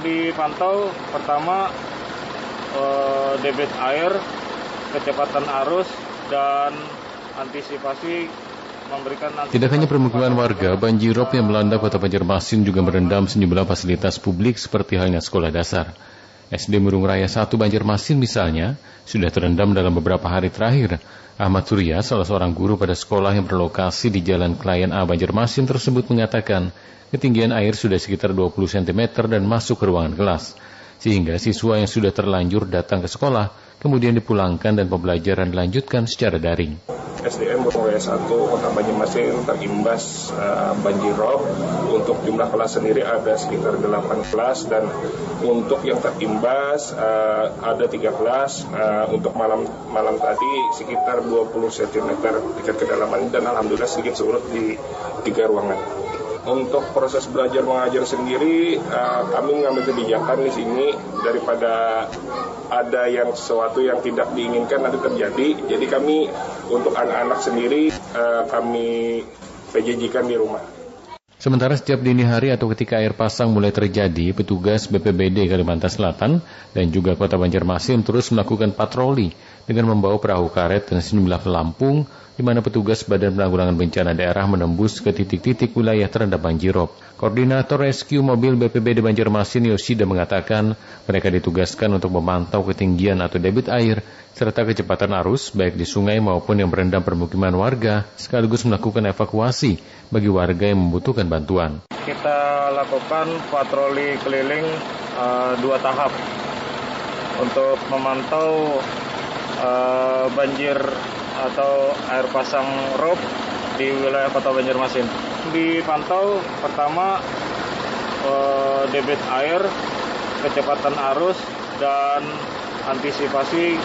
Dipantau pertama eh, debit air, kecepatan arus, dan antisipasi tidak hanya permukiman warga, banjir rob yang melanda kota Banjarmasin juga merendam sejumlah fasilitas publik seperti halnya sekolah dasar. SD Murung Raya 1 Banjarmasin misalnya, sudah terendam dalam beberapa hari terakhir. Ahmad Surya, salah seorang guru pada sekolah yang berlokasi di Jalan Klien A Banjarmasin tersebut mengatakan, ketinggian air sudah sekitar 20 cm dan masuk ke ruangan kelas. Sehingga siswa yang sudah terlanjur datang ke sekolah kemudian dipulangkan dan pembelajaran dilanjutkan secara daring. SDM Bogor 1 Kota Banyumasin terimbas uh, banjir rob. Untuk jumlah kelas sendiri ada sekitar 8 kelas dan untuk yang terimbas uh, ada 3 kelas. Uh, untuk malam malam tadi sekitar 20 cm tingkat kedalaman dan alhamdulillah sedikit surut di tiga ruangan. Untuk proses belajar mengajar sendiri, uh, kami mengambil kebijakan di sini daripada ada yang sesuatu yang tidak diinginkan nanti terjadi. Jadi kami untuk anak-anak sendiri uh, kami PJJ-kan di rumah. Sementara setiap dini hari atau ketika air pasang mulai terjadi, petugas BPBD Kalimantan Selatan dan juga Kota Banjarmasin terus melakukan patroli dengan membawa perahu karet dan sejumlah pelampung di mana petugas Badan Penanggulangan Bencana Daerah menembus ke titik-titik wilayah terendam banjirop. Koordinator Rescue Mobil BPBD Banjarmasin Yoshida mengatakan mereka ditugaskan untuk memantau ketinggian atau debit air serta kecepatan arus baik di sungai maupun yang berendam permukiman warga sekaligus melakukan evakuasi bagi warga yang membutuhkan bantuan. Kita lakukan patroli keliling uh, dua tahap untuk memantau uh, banjir atau air pasang rob di wilayah Kota Banjarmasin. Dipantau pertama eh, debit air, kecepatan arus dan antisipasi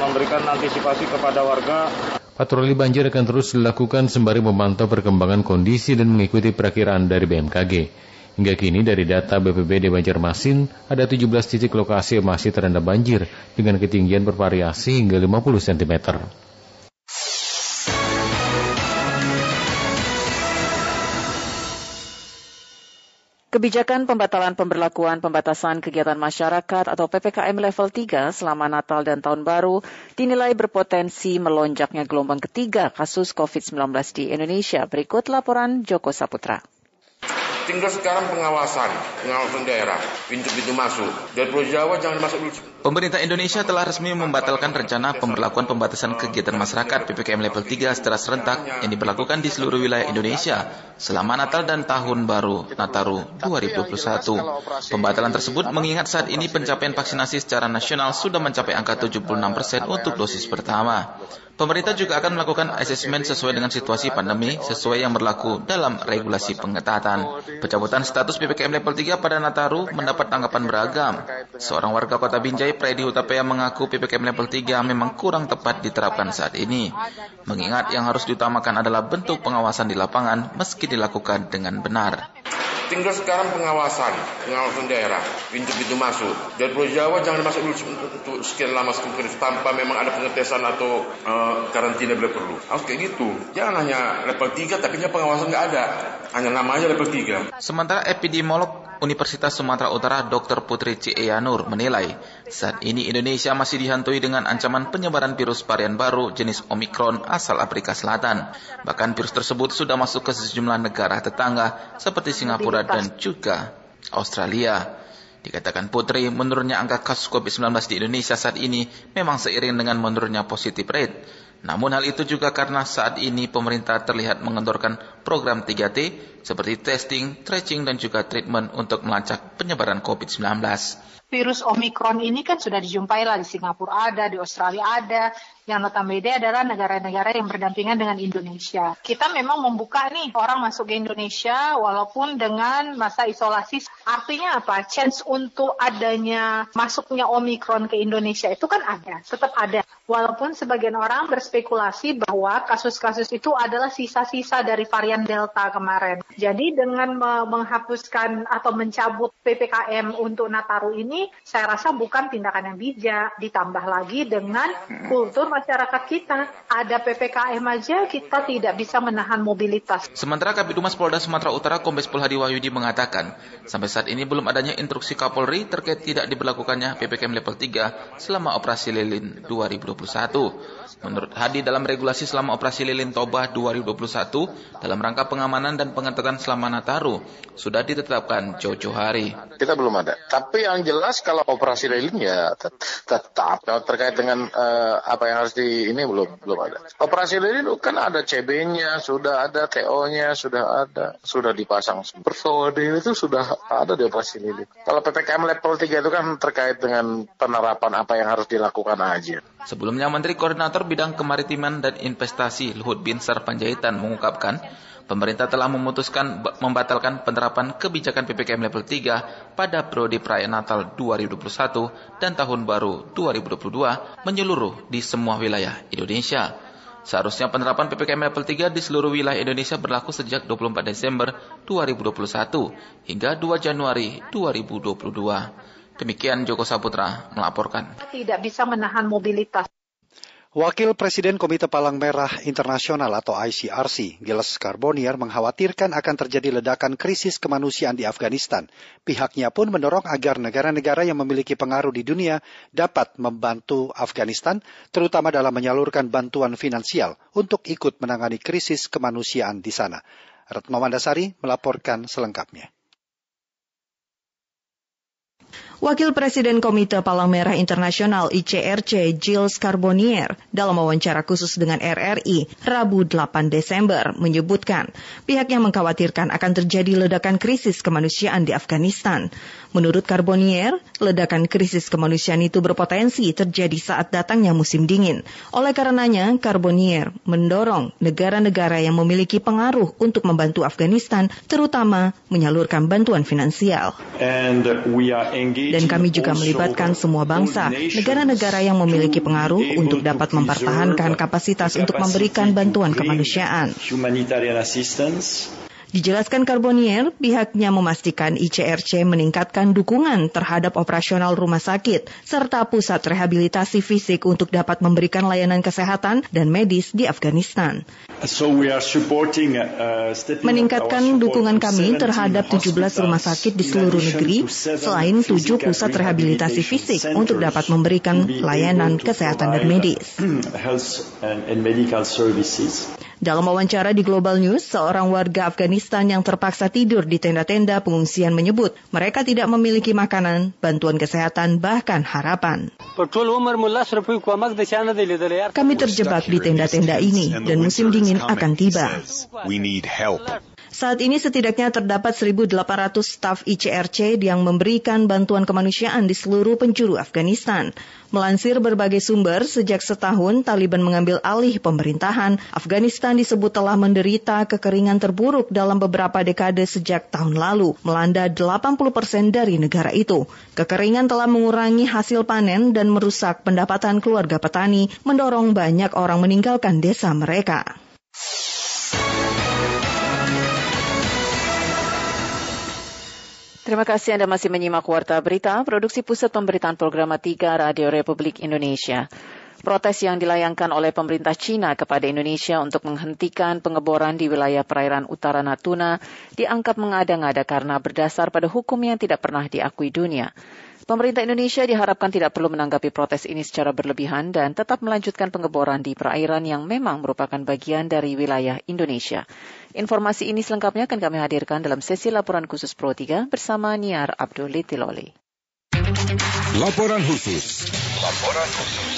memberikan antisipasi kepada warga Patroli banjir akan terus dilakukan sembari memantau perkembangan kondisi dan mengikuti perakiraan dari BMKG. Hingga kini dari data BPBD Banjarmasin, ada 17 titik lokasi yang masih terendam banjir dengan ketinggian bervariasi hingga 50 cm. Kebijakan pembatalan pemberlakuan pembatasan kegiatan masyarakat atau PPKM level 3 selama Natal dan Tahun Baru dinilai berpotensi melonjaknya gelombang ketiga kasus COVID-19 di Indonesia. Berikut laporan Joko Saputra. Tinggal sekarang pengawasan, pengawasan daerah, pintu-pintu masuk. Dan Pulau Jawa jangan masuk dulu. Pemerintah Indonesia telah resmi membatalkan rencana pemberlakuan pembatasan kegiatan masyarakat PPKM level 3 secara serentak yang diberlakukan di seluruh wilayah Indonesia selama Natal dan Tahun Baru Nataru 2021. Pembatalan tersebut mengingat saat ini pencapaian vaksinasi secara nasional sudah mencapai angka 76% untuk dosis pertama. Pemerintah juga akan melakukan asesmen sesuai dengan situasi pandemi sesuai yang berlaku dalam regulasi pengetatan. Pencabutan status PPKM level 3 pada Nataru mendapat tanggapan beragam. Seorang warga kota Binjai, Predi Hutapea mengaku PPKM level 3 memang kurang tepat diterapkan saat ini. Mengingat yang harus diutamakan adalah bentuk pengawasan di lapangan meski dilakukan dengan benar. Tinggal sekarang pengawasan, pengawasan daerah, pintu-pintu masuk. Dari Pulau Jawa jangan masuk dulu sekian lama tanpa memang ada pengetesan atau uh, karantina bila perlu. Harus kayak gitu. Jangan hanya level 3 tapi pengawasan nggak ada. Hanya namanya level 3. Sementara epidemiolog Universitas Sumatera Utara Dr. Putri Cieyanur menilai saat ini Indonesia masih dihantui dengan ancaman penyebaran virus varian baru jenis Omikron asal Afrika Selatan. Bahkan virus tersebut sudah masuk ke sejumlah negara tetangga seperti Singapura dan juga Australia. Dikatakan Putri, menurunnya angka kasus COVID-19 di Indonesia saat ini memang seiring dengan menurunnya positif rate. Namun hal itu juga karena saat ini pemerintah terlihat mengendorkan program 3T seperti testing, tracing, dan juga treatment untuk melacak penyebaran COVID-19 virus Omikron ini kan sudah dijumpai lah di Singapura ada, di Australia ada, yang notabene adalah negara-negara yang berdampingan dengan Indonesia. Kita memang membuka nih orang masuk ke Indonesia walaupun dengan masa isolasi. Artinya apa? Chance untuk adanya masuknya Omikron ke Indonesia itu kan ada, tetap ada. Walaupun sebagian orang berspekulasi bahwa kasus-kasus itu adalah sisa-sisa dari varian Delta kemarin. Jadi dengan menghapuskan atau mencabut PPKM untuk Nataru ini, saya rasa bukan tindakan yang bijak. Ditambah lagi dengan kultur masyarakat kita. Ada PPKM aja kita tidak bisa menahan mobilitas. Sementara Kabid Humas Polda Sumatera Utara Kombes Pol Hadi Wahyudi mengatakan, sampai saat ini belum adanya instruksi Kapolri terkait tidak diberlakukannya PPKM level 3 selama operasi lilin 2021. Menurut Hadi dalam regulasi selama operasi lilin Toba 2021 dalam rangka pengamanan dan pengetatan selama Nataru sudah ditetapkan jauh-jauh hari. Kita belum ada. Tapi yang jelas kalau operasi lilin ya tetap. Kalau terkait dengan uh, apa yang harus di ini belum belum ada. Operasi lilin kan ada CB-nya, sudah ada TO-nya, sudah ada, sudah dipasang. Persodil itu sudah ada di operasi lilin. Kalau PPKM level 3 itu kan terkait dengan penerapan apa yang harus dilakukan aja. Sebelumnya Menteri Koordinator Bidang Kemaritiman dan Investasi Luhut Binsar Panjaitan mengungkapkan, pemerintah telah memutuskan membatalkan penerapan kebijakan PPKM level 3 pada periode perayaan Natal 2021 dan Tahun Baru 2022 menyeluruh di semua wilayah Indonesia. Seharusnya penerapan PPKM level 3 di seluruh wilayah Indonesia berlaku sejak 24 Desember 2021 hingga 2 Januari 2022. Demikian Joko Saputra melaporkan. Tidak bisa menahan mobilitas. Wakil Presiden Komite Palang Merah Internasional atau ICRC, Giles Carbonier mengkhawatirkan akan terjadi ledakan krisis kemanusiaan di Afghanistan. Pihaknya pun mendorong agar negara-negara yang memiliki pengaruh di dunia dapat membantu Afghanistan, terutama dalam menyalurkan bantuan finansial untuk ikut menangani krisis kemanusiaan di sana. Retno Mandasari melaporkan selengkapnya. Wakil Presiden Komite Palang Merah Internasional ICRC Gilles Carbonier dalam wawancara khusus dengan RRI Rabu 8 Desember menyebutkan pihaknya mengkhawatirkan akan terjadi ledakan krisis kemanusiaan di Afghanistan. Menurut Carbonier, ledakan krisis kemanusiaan itu berpotensi terjadi saat datangnya musim dingin. Oleh karenanya, Carbonier mendorong negara-negara yang memiliki pengaruh untuk membantu Afghanistan, terutama menyalurkan bantuan finansial. Dan kami juga melibatkan semua bangsa, negara-negara yang memiliki pengaruh untuk dapat mempertahankan kapasitas untuk memberikan bantuan kemanusiaan. Dijelaskan Carbonier, pihaknya memastikan ICRC meningkatkan dukungan terhadap operasional rumah sakit serta pusat rehabilitasi fisik untuk dapat memberikan layanan kesehatan dan medis di Afghanistan. Meningkatkan dukungan kami terhadap 17 rumah sakit di seluruh negeri, selain 7 pusat rehabilitasi fisik untuk dapat memberikan layanan kesehatan dan medis. Dalam wawancara di Global News, seorang warga Afghanistan yang terpaksa tidur di tenda-tenda pengungsian menyebut mereka tidak memiliki makanan, bantuan kesehatan, bahkan harapan. Kami terjebak di tenda-tenda ini dan musim dingin akan tiba. Saat ini setidaknya terdapat 1.800 staf ICRC yang memberikan bantuan kemanusiaan di seluruh penjuru Afghanistan. Melansir berbagai sumber, sejak setahun Taliban mengambil alih pemerintahan, Afghanistan disebut telah menderita kekeringan terburuk dalam beberapa dekade sejak tahun lalu, melanda 80 persen dari negara itu. Kekeringan telah mengurangi hasil panen dan merusak pendapatan keluarga petani, mendorong banyak orang meninggalkan desa mereka. Terima kasih Anda masih menyimak Warta Berita, Produksi Pusat Pemberitaan Program 3 Radio Republik Indonesia. Protes yang dilayangkan oleh pemerintah Cina kepada Indonesia untuk menghentikan pengeboran di wilayah perairan utara Natuna dianggap mengada-ngada karena berdasar pada hukum yang tidak pernah diakui dunia. Pemerintah Indonesia diharapkan tidak perlu menanggapi protes ini secara berlebihan dan tetap melanjutkan pengeboran di perairan yang memang merupakan bagian dari wilayah Indonesia. Informasi ini selengkapnya akan kami hadirkan dalam sesi laporan khusus Pro 3 bersama Niar Abdul Litiloli. Laporan khusus. Laporan khusus.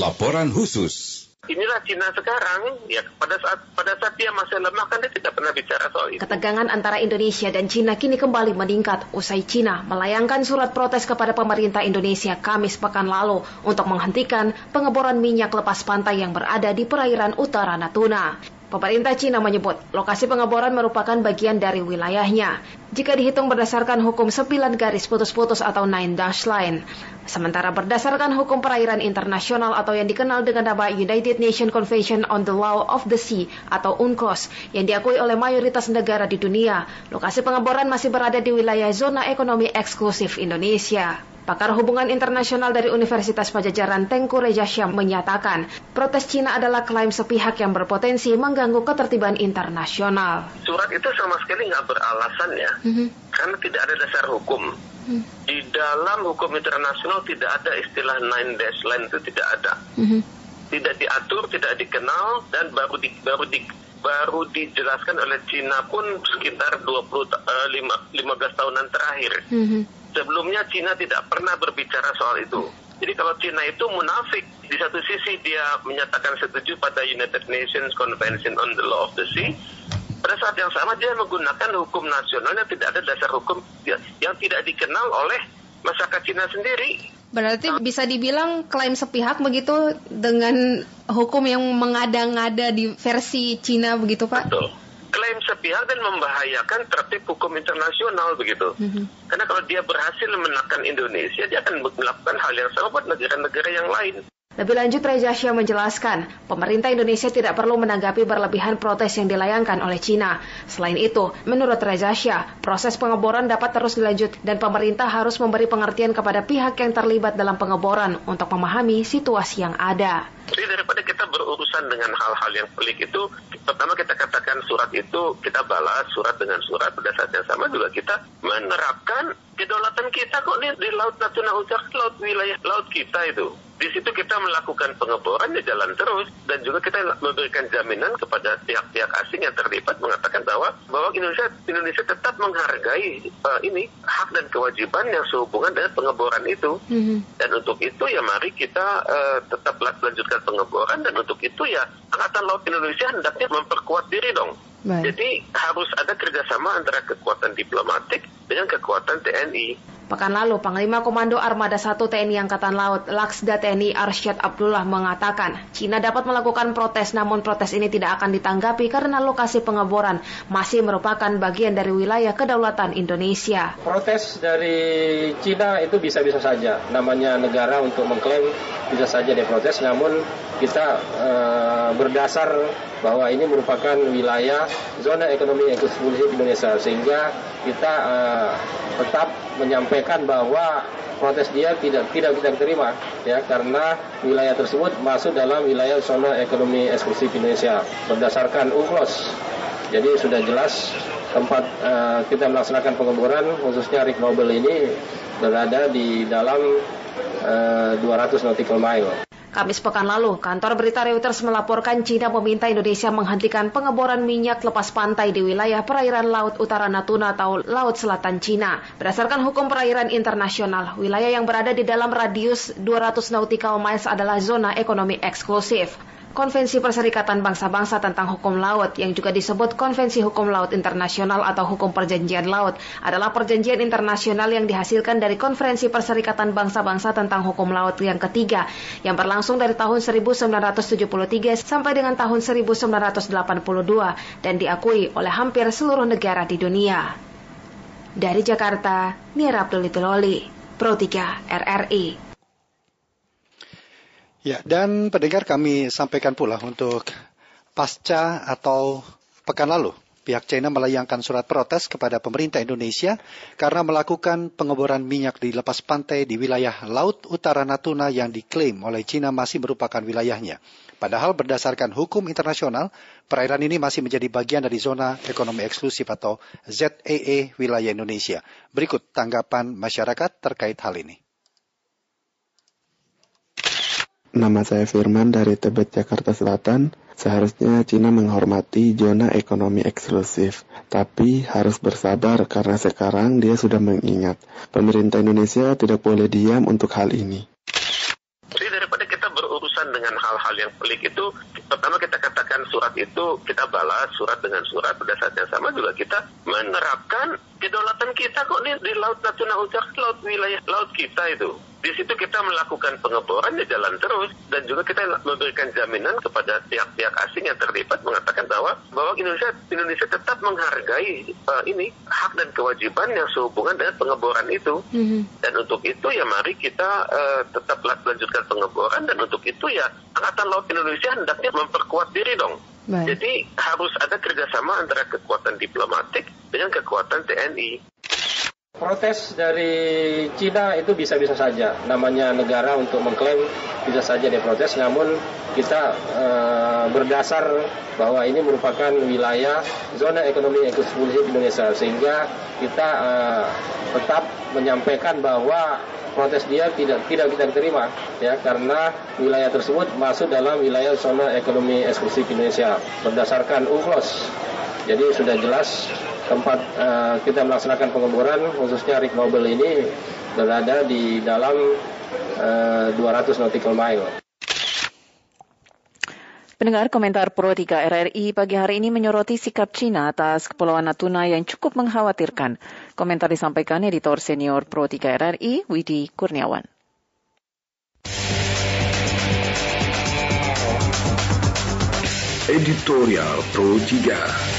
Laporan khusus. Inilah Cina sekarang, ya pada saat pada saat dia masih lemah kan dia tidak pernah bicara soal itu. Ketegangan antara Indonesia dan Cina kini kembali meningkat usai Cina melayangkan surat protes kepada pemerintah Indonesia Kamis pekan lalu untuk menghentikan pengeboran minyak lepas pantai yang berada di perairan utara Natuna. Pemerintah Cina menyebut lokasi pengeboran merupakan bagian dari wilayahnya. Jika dihitung berdasarkan hukum 9 garis putus-putus atau nine dash line. Sementara berdasarkan hukum perairan internasional atau yang dikenal dengan nama United Nations Convention on the Law of the Sea atau UNCLOS yang diakui oleh mayoritas negara di dunia, lokasi pengeboran masih berada di wilayah zona ekonomi eksklusif Indonesia. Pakar hubungan internasional dari Universitas Pajajaran Tengku Rejasya menyatakan, protes Cina adalah klaim sepihak yang berpotensi mengganggu ketertiban internasional. Surat itu sama sekali nggak beralasan ya, mm-hmm. karena tidak ada dasar hukum. Mm. Di dalam hukum internasional tidak ada istilah nine dash line itu tidak ada. Mm-hmm. Tidak diatur, tidak dikenal, dan baru di, baru di, baru dijelaskan oleh Cina pun sekitar 20 uh, 5, 15 tahunan terakhir. Mm-hmm sebelumnya Cina tidak pernah berbicara soal itu. Jadi kalau Cina itu munafik, di satu sisi dia menyatakan setuju pada United Nations Convention on the Law of the Sea, pada saat yang sama dia menggunakan hukum nasional yang tidak ada dasar hukum yang tidak dikenal oleh masyarakat Cina sendiri. Berarti bisa dibilang klaim sepihak begitu dengan hukum yang mengada-ngada di versi Cina begitu Pak? Betul klaim sepihak dan membahayakan tertib hukum internasional begitu. Mm-hmm. Karena kalau dia berhasil menekan Indonesia, dia akan melakukan hal yang sama buat negara-negara yang lain. Lebih lanjut, Reza Shah menjelaskan, pemerintah Indonesia tidak perlu menanggapi berlebihan protes yang dilayangkan oleh Cina. Selain itu, menurut Reza Shah, proses pengeboran dapat terus dilanjut dan pemerintah harus memberi pengertian kepada pihak yang terlibat dalam pengeboran untuk memahami situasi yang ada. Jadi daripada kita berurusan dengan hal-hal yang pelik itu, pertama kita katakan surat itu, kita balas surat dengan surat. Pada saat yang sama juga kita menerapkan kedaulatan kita kok di, di Laut Natuna Utara, laut wilayah laut kita itu. Di situ kita melakukan pengeboran ya jalan terus dan juga kita memberikan jaminan kepada pihak-pihak asing yang terlibat mengatakan bahwa bahwa Indonesia Indonesia tetap menghargai uh, ini hak dan kewajiban yang sehubungan dengan pengeboran itu. Mm-hmm. Dan untuk itu ya mari kita uh, tetap lanjutkan pengeboran dan untuk itu ya Angkatan Laut Indonesia hendaknya memperkuat diri dong. Baik. Jadi harus ada kerjasama antara kekuatan diplomatik dengan kekuatan TNI. Pekan lalu, Panglima Komando Armada 1 TNI Angkatan Laut, Laksda TNI Arsyad Abdullah mengatakan, Cina dapat melakukan protes namun protes ini tidak akan ditanggapi karena lokasi pengeboran masih merupakan bagian dari wilayah kedaulatan Indonesia. Protes dari Cina itu bisa-bisa saja. Namanya negara untuk mengklaim bisa saja diprotes, namun kita e, berdasar bahwa ini merupakan wilayah zona ekonomi eksklusif Indonesia sehingga kita e, tetap menyampaikan bahwa protes dia tidak tidak kita terima ya karena wilayah tersebut masuk dalam wilayah zona ekonomi eksklusif Indonesia berdasarkan UNCLOS. Jadi sudah jelas tempat uh, kita melaksanakan pengeboran khususnya Rig Nobel ini berada di dalam uh, 200 nautical mile. Kamis pekan lalu, kantor berita Reuters melaporkan Cina meminta Indonesia menghentikan pengeboran minyak lepas pantai di wilayah perairan Laut Utara Natuna atau Laut Selatan Cina. Berdasarkan hukum perairan internasional, wilayah yang berada di dalam radius 200 nautical miles adalah zona ekonomi eksklusif. Konvensi Perserikatan Bangsa-Bangsa tentang Hukum Laut yang juga disebut Konvensi Hukum Laut Internasional atau Hukum Perjanjian Laut adalah perjanjian internasional yang dihasilkan dari Konferensi Perserikatan Bangsa-Bangsa tentang Hukum Laut yang ketiga yang berlangsung dari tahun 1973 sampai dengan tahun 1982 dan diakui oleh hampir seluruh negara di dunia. Dari Jakarta, Nira Abdul Pro 3 RRI. Ya, dan pendengar kami sampaikan pula untuk pasca atau Pekan lalu, pihak China melayangkan surat protes kepada pemerintah Indonesia karena melakukan pengeboran minyak di lepas pantai di wilayah Laut Utara Natuna yang diklaim oleh China masih merupakan wilayahnya. Padahal berdasarkan hukum internasional, perairan ini masih menjadi bagian dari zona ekonomi eksklusif atau ZEE wilayah Indonesia. Berikut tanggapan masyarakat terkait hal ini. Nama saya Firman dari Tebet, Jakarta Selatan. Seharusnya Cina menghormati zona ekonomi eksklusif, tapi harus bersabar karena sekarang dia sudah mengingat. Pemerintah Indonesia tidak boleh diam untuk hal ini. Jadi daripada kita berurusan dengan hal-hal yang pelik itu, pertama kita katakan surat itu kita balas surat dengan surat pada saat yang sama juga kita menerapkan kedaulatan kita kok di, di laut Natuna Utara, laut wilayah laut kita itu. Di situ kita melakukan pengeboran ya jalan terus dan juga kita memberikan jaminan kepada pihak-pihak asing yang terlibat mengatakan bahwa bahwa Indonesia Indonesia tetap menghargai uh, ini hak dan kewajiban yang sehubungan dengan pengeboran itu. Mm-hmm. Dan untuk itu ya mari kita uh, tetap lanjutkan pengeboran dan untuk itu ya Angkatan Laut Indonesia hendaknya memperkuat diri dong. Baik. Jadi harus ada kerjasama antara kekuatan diplomatik dengan kekuatan TNI. Protes dari Cina itu bisa-bisa saja. Namanya negara untuk mengklaim bisa saja diprotes. Namun kita e, berdasar bahwa ini merupakan wilayah zona ekonomi eksklusif Indonesia. Sehingga kita e, tetap menyampaikan bahwa protes dia tidak tidak kita terima ya karena wilayah tersebut masuk dalam wilayah zona ekonomi eksklusif Indonesia berdasarkan UNCLOS. Jadi sudah jelas tempat uh, kita melaksanakan pengeboran khususnya Rig Nobel ini berada di dalam uh, eh, 200 nautical mile. Pendengar komentar Pro 3 RRI pagi hari ini menyoroti sikap Cina atas Kepulauan Natuna yang cukup mengkhawatirkan. Komentar disampaikan editor senior Pro 3 RRI, Widi Kurniawan. Editorial Pro 3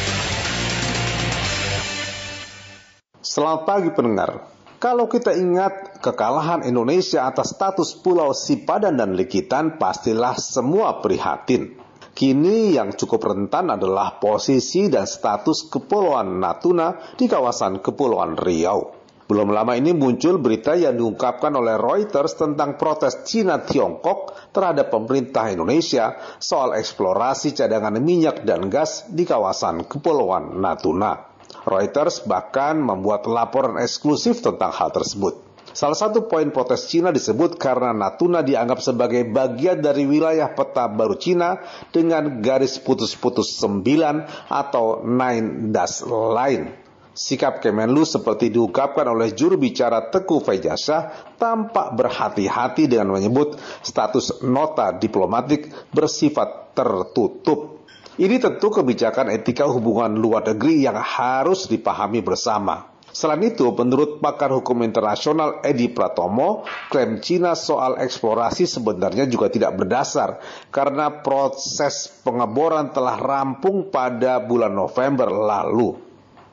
Selamat pagi pendengar. Kalau kita ingat kekalahan Indonesia atas status Pulau Sipadan dan Likitan, pastilah semua prihatin. Kini yang cukup rentan adalah posisi dan status Kepulauan Natuna di kawasan Kepulauan Riau. Belum lama ini muncul berita yang diungkapkan oleh Reuters tentang protes Cina Tiongkok terhadap pemerintah Indonesia soal eksplorasi cadangan minyak dan gas di kawasan Kepulauan Natuna. Reuters bahkan membuat laporan eksklusif tentang hal tersebut. Salah satu poin protes Cina disebut karena Natuna dianggap sebagai bagian dari wilayah peta baru Cina dengan garis putus-putus sembilan atau nine dash line. Sikap Kemenlu seperti diungkapkan oleh juru bicara Teguh Fejasa tampak berhati-hati dengan menyebut status nota diplomatik bersifat tertutup. Ini tentu kebijakan etika hubungan luar negeri yang harus dipahami bersama. Selain itu, menurut pakar hukum internasional Edi Pratomo, klaim Cina soal eksplorasi sebenarnya juga tidak berdasar karena proses pengeboran telah rampung pada bulan November lalu.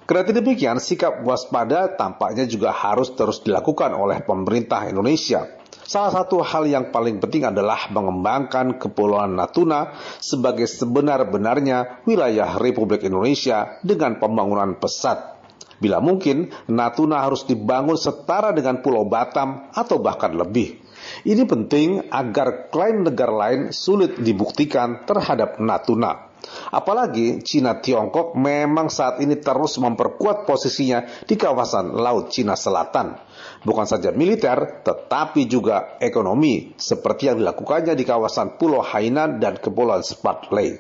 Kerana demikian, sikap waspada tampaknya juga harus terus dilakukan oleh pemerintah Indonesia. Salah satu hal yang paling penting adalah mengembangkan Kepulauan Natuna sebagai sebenar-benarnya wilayah Republik Indonesia dengan pembangunan pesat. Bila mungkin, Natuna harus dibangun setara dengan Pulau Batam atau bahkan lebih. Ini penting agar klaim negara lain sulit dibuktikan terhadap Natuna. Apalagi Cina Tiongkok memang saat ini terus memperkuat posisinya di kawasan Laut Cina Selatan bukan saja militer, tetapi juga ekonomi, seperti yang dilakukannya di kawasan Pulau Hainan dan Kepulauan Spratly.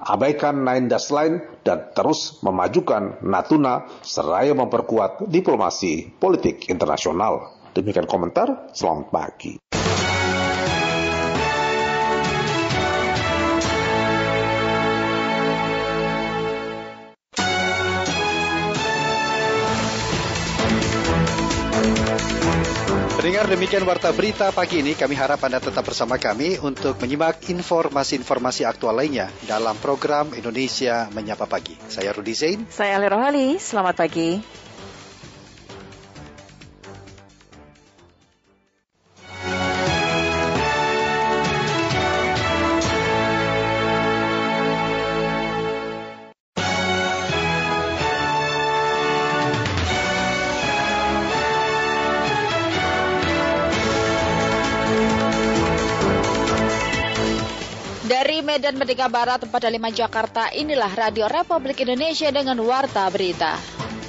Abaikan Nine Dash Line dan terus memajukan Natuna seraya memperkuat diplomasi politik internasional. Demikian komentar, selamat pagi. Pendengar demikian warta berita pagi ini. Kami harap Anda tetap bersama kami untuk menyimak informasi-informasi aktual lainnya dalam program Indonesia Menyapa Pagi. Saya Rudi Zain. Saya Ali Rohali. Selamat pagi. Merdeka Barat 45 Jakarta, inilah Radio Republik Indonesia dengan Warta Berita.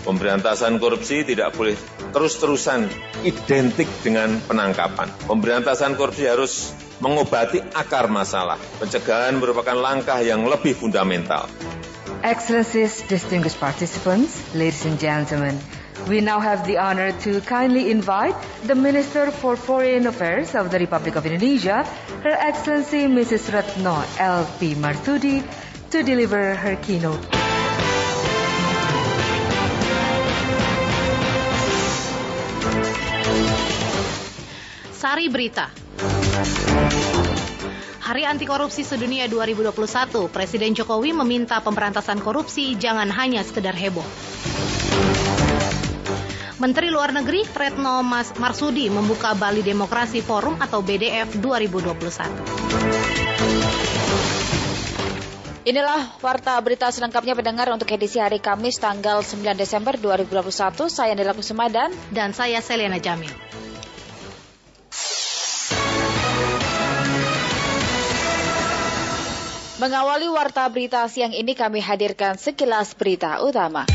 Pemberantasan korupsi tidak boleh terus-terusan identik dengan penangkapan. Pemberantasan korupsi harus mengobati akar masalah. Pencegahan merupakan langkah yang lebih fundamental. Excellencies, distinguished participants, ladies and gentlemen, We now have the honor to kindly invite the Minister for Foreign Affairs of the Republic of Indonesia, Her Excellency Mrs. Retno L.P. Marsudi, to deliver her keynote. Sari Berita Hari Anti Korupsi Sedunia 2021, Presiden Jokowi meminta pemberantasan korupsi jangan hanya sekedar heboh. Menteri Luar Negeri Retno Mas Marsudi membuka Bali Demokrasi Forum atau BDF 2021. Inilah warta berita selengkapnya pendengar untuk edisi hari Kamis tanggal 9 Desember 2021. Saya Nila Kusemadan dan saya Selena Jamil. Mengawali warta berita siang ini kami hadirkan sekilas berita utama.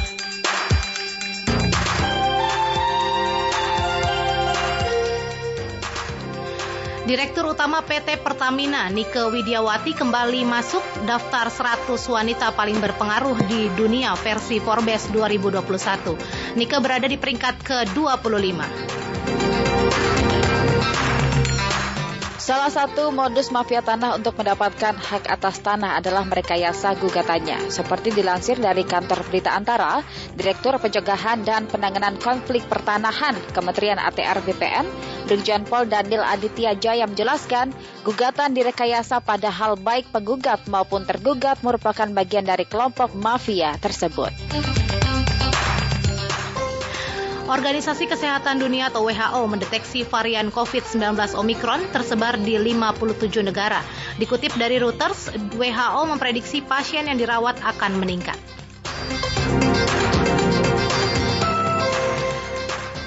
Direktur Utama PT Pertamina Nike Widiawati kembali masuk daftar 100 wanita paling berpengaruh di dunia versi Forbes 2021. Nike berada di peringkat ke-25. Salah satu modus mafia tanah untuk mendapatkan hak atas tanah adalah merekayasa gugatannya. Seperti dilansir dari kantor berita Antara, Direktur Pencegahan dan Penanganan Konflik Pertanahan Kementerian ATR BPN, Brigjen Pol Daniel Aditya Jaya menjelaskan, gugatan direkayasa pada hal baik penggugat maupun tergugat merupakan bagian dari kelompok mafia tersebut. Organisasi Kesehatan Dunia atau WHO mendeteksi varian COVID-19 Omicron tersebar di 57 negara. Dikutip dari Reuters, WHO memprediksi pasien yang dirawat akan meningkat.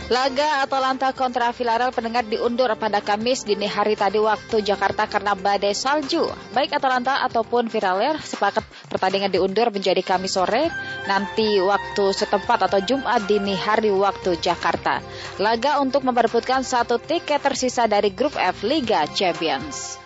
Laga Atalanta kontra Villarreal pendengar diundur pada Kamis dini hari tadi waktu Jakarta karena badai salju. Baik Atalanta ataupun Villarreal sepakat pertandingan diundur menjadi Kamis sore nanti waktu setempat atau Jumat dini hari waktu Jakarta. Laga untuk memperebutkan satu tiket tersisa dari grup F Liga Champions.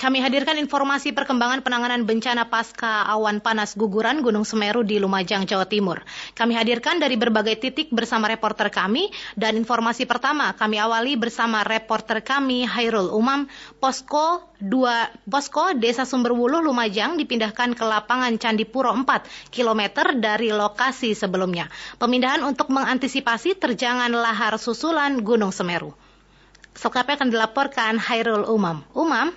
Kami hadirkan informasi perkembangan penanganan bencana pasca awan panas guguran Gunung Semeru di Lumajang, Jawa Timur. Kami hadirkan dari berbagai titik bersama reporter kami dan informasi pertama kami awali bersama reporter kami Hairul Umam, Posko 2 Posko Desa Sumberwuluh Lumajang dipindahkan ke lapangan Candipuro 4 km dari lokasi sebelumnya. Pemindahan untuk mengantisipasi terjangan lahar susulan Gunung Semeru. Selengkapnya akan dilaporkan Hairul Umam. Umam,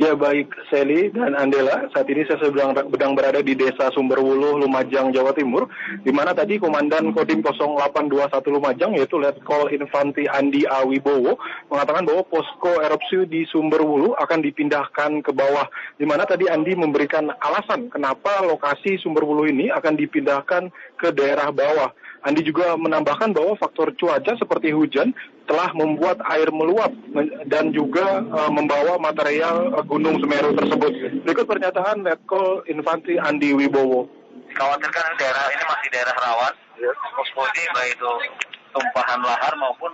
Ya baik Seli dan Andela, saat ini saya sedang, sedang berada di Desa Sumberwuluh, Lumajang, Jawa Timur, di mana tadi Komandan Kodim 0821 Lumajang, yaitu Letkol Infanti Andi Awibowo, mengatakan bahwa posko erupsi di Sumberwuluh akan dipindahkan ke bawah, di mana tadi Andi memberikan alasan kenapa lokasi Sumberwuluh ini akan dipindahkan ke daerah bawah. Andi juga menambahkan bahwa faktor cuaca seperti hujan telah membuat air meluap dan juga uh, membawa material uh, Gunung Semeru tersebut. Berikut pernyataan Letkol Infantri Andi Wibowo. Dikhawatirkan daerah ini masih daerah rawan, ya. posko ini baik itu tumpahan lahar maupun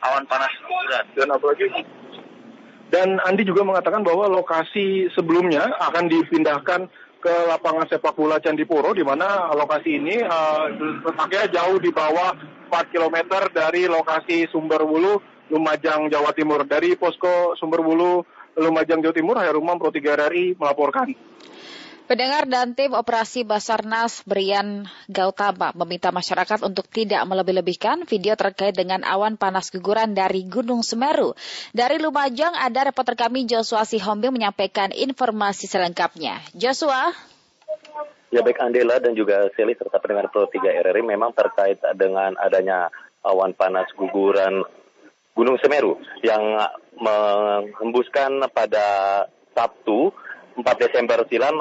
awan panas berat. Dan apalagi dan Andi juga mengatakan bahwa lokasi sebelumnya akan dipindahkan ke lapangan sepak bola Candipuro di mana lokasi ini uh, jauh di bawah 4 km dari lokasi Sumberwulu Lumajang Jawa Timur. Dari posko Sumberwulu Lumajang Jawa Timur, Hairumam Pro 3 RRI melaporkan. Pendengar dan tim operasi Basarnas Brian Gautama meminta masyarakat untuk tidak melebih-lebihkan video terkait dengan awan panas guguran dari Gunung Semeru. Dari Lumajang ada reporter kami Joshua Sihombing menyampaikan informasi selengkapnya. Joshua. Ya baik Andela dan juga Seli serta pendengar Pro 3 RRI memang terkait dengan adanya awan panas guguran Gunung Semeru yang mengembuskan pada Sabtu 4 Desember silam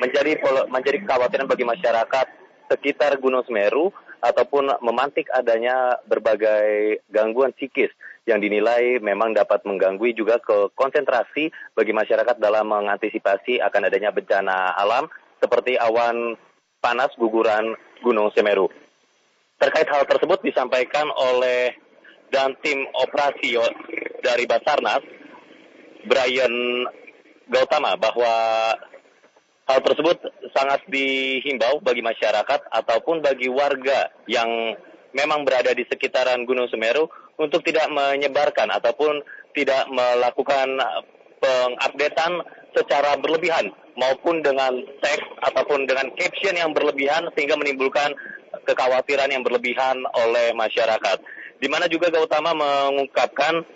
menjadi menjadi kekhawatiran bagi masyarakat sekitar Gunung Semeru ataupun memantik adanya berbagai gangguan psikis yang dinilai memang dapat mengganggu juga ke konsentrasi bagi masyarakat dalam mengantisipasi akan adanya bencana alam seperti awan panas guguran Gunung Semeru. Terkait hal tersebut disampaikan oleh dan tim operasi dari Basarnas, Brian Gautama, bahwa hal tersebut sangat dihimbau bagi masyarakat ataupun bagi warga yang memang berada di sekitaran Gunung Semeru untuk tidak menyebarkan ataupun tidak melakukan pengupdatean secara berlebihan maupun dengan teks ataupun dengan caption yang berlebihan sehingga menimbulkan kekhawatiran yang berlebihan oleh masyarakat. Di mana juga Gautama mengungkapkan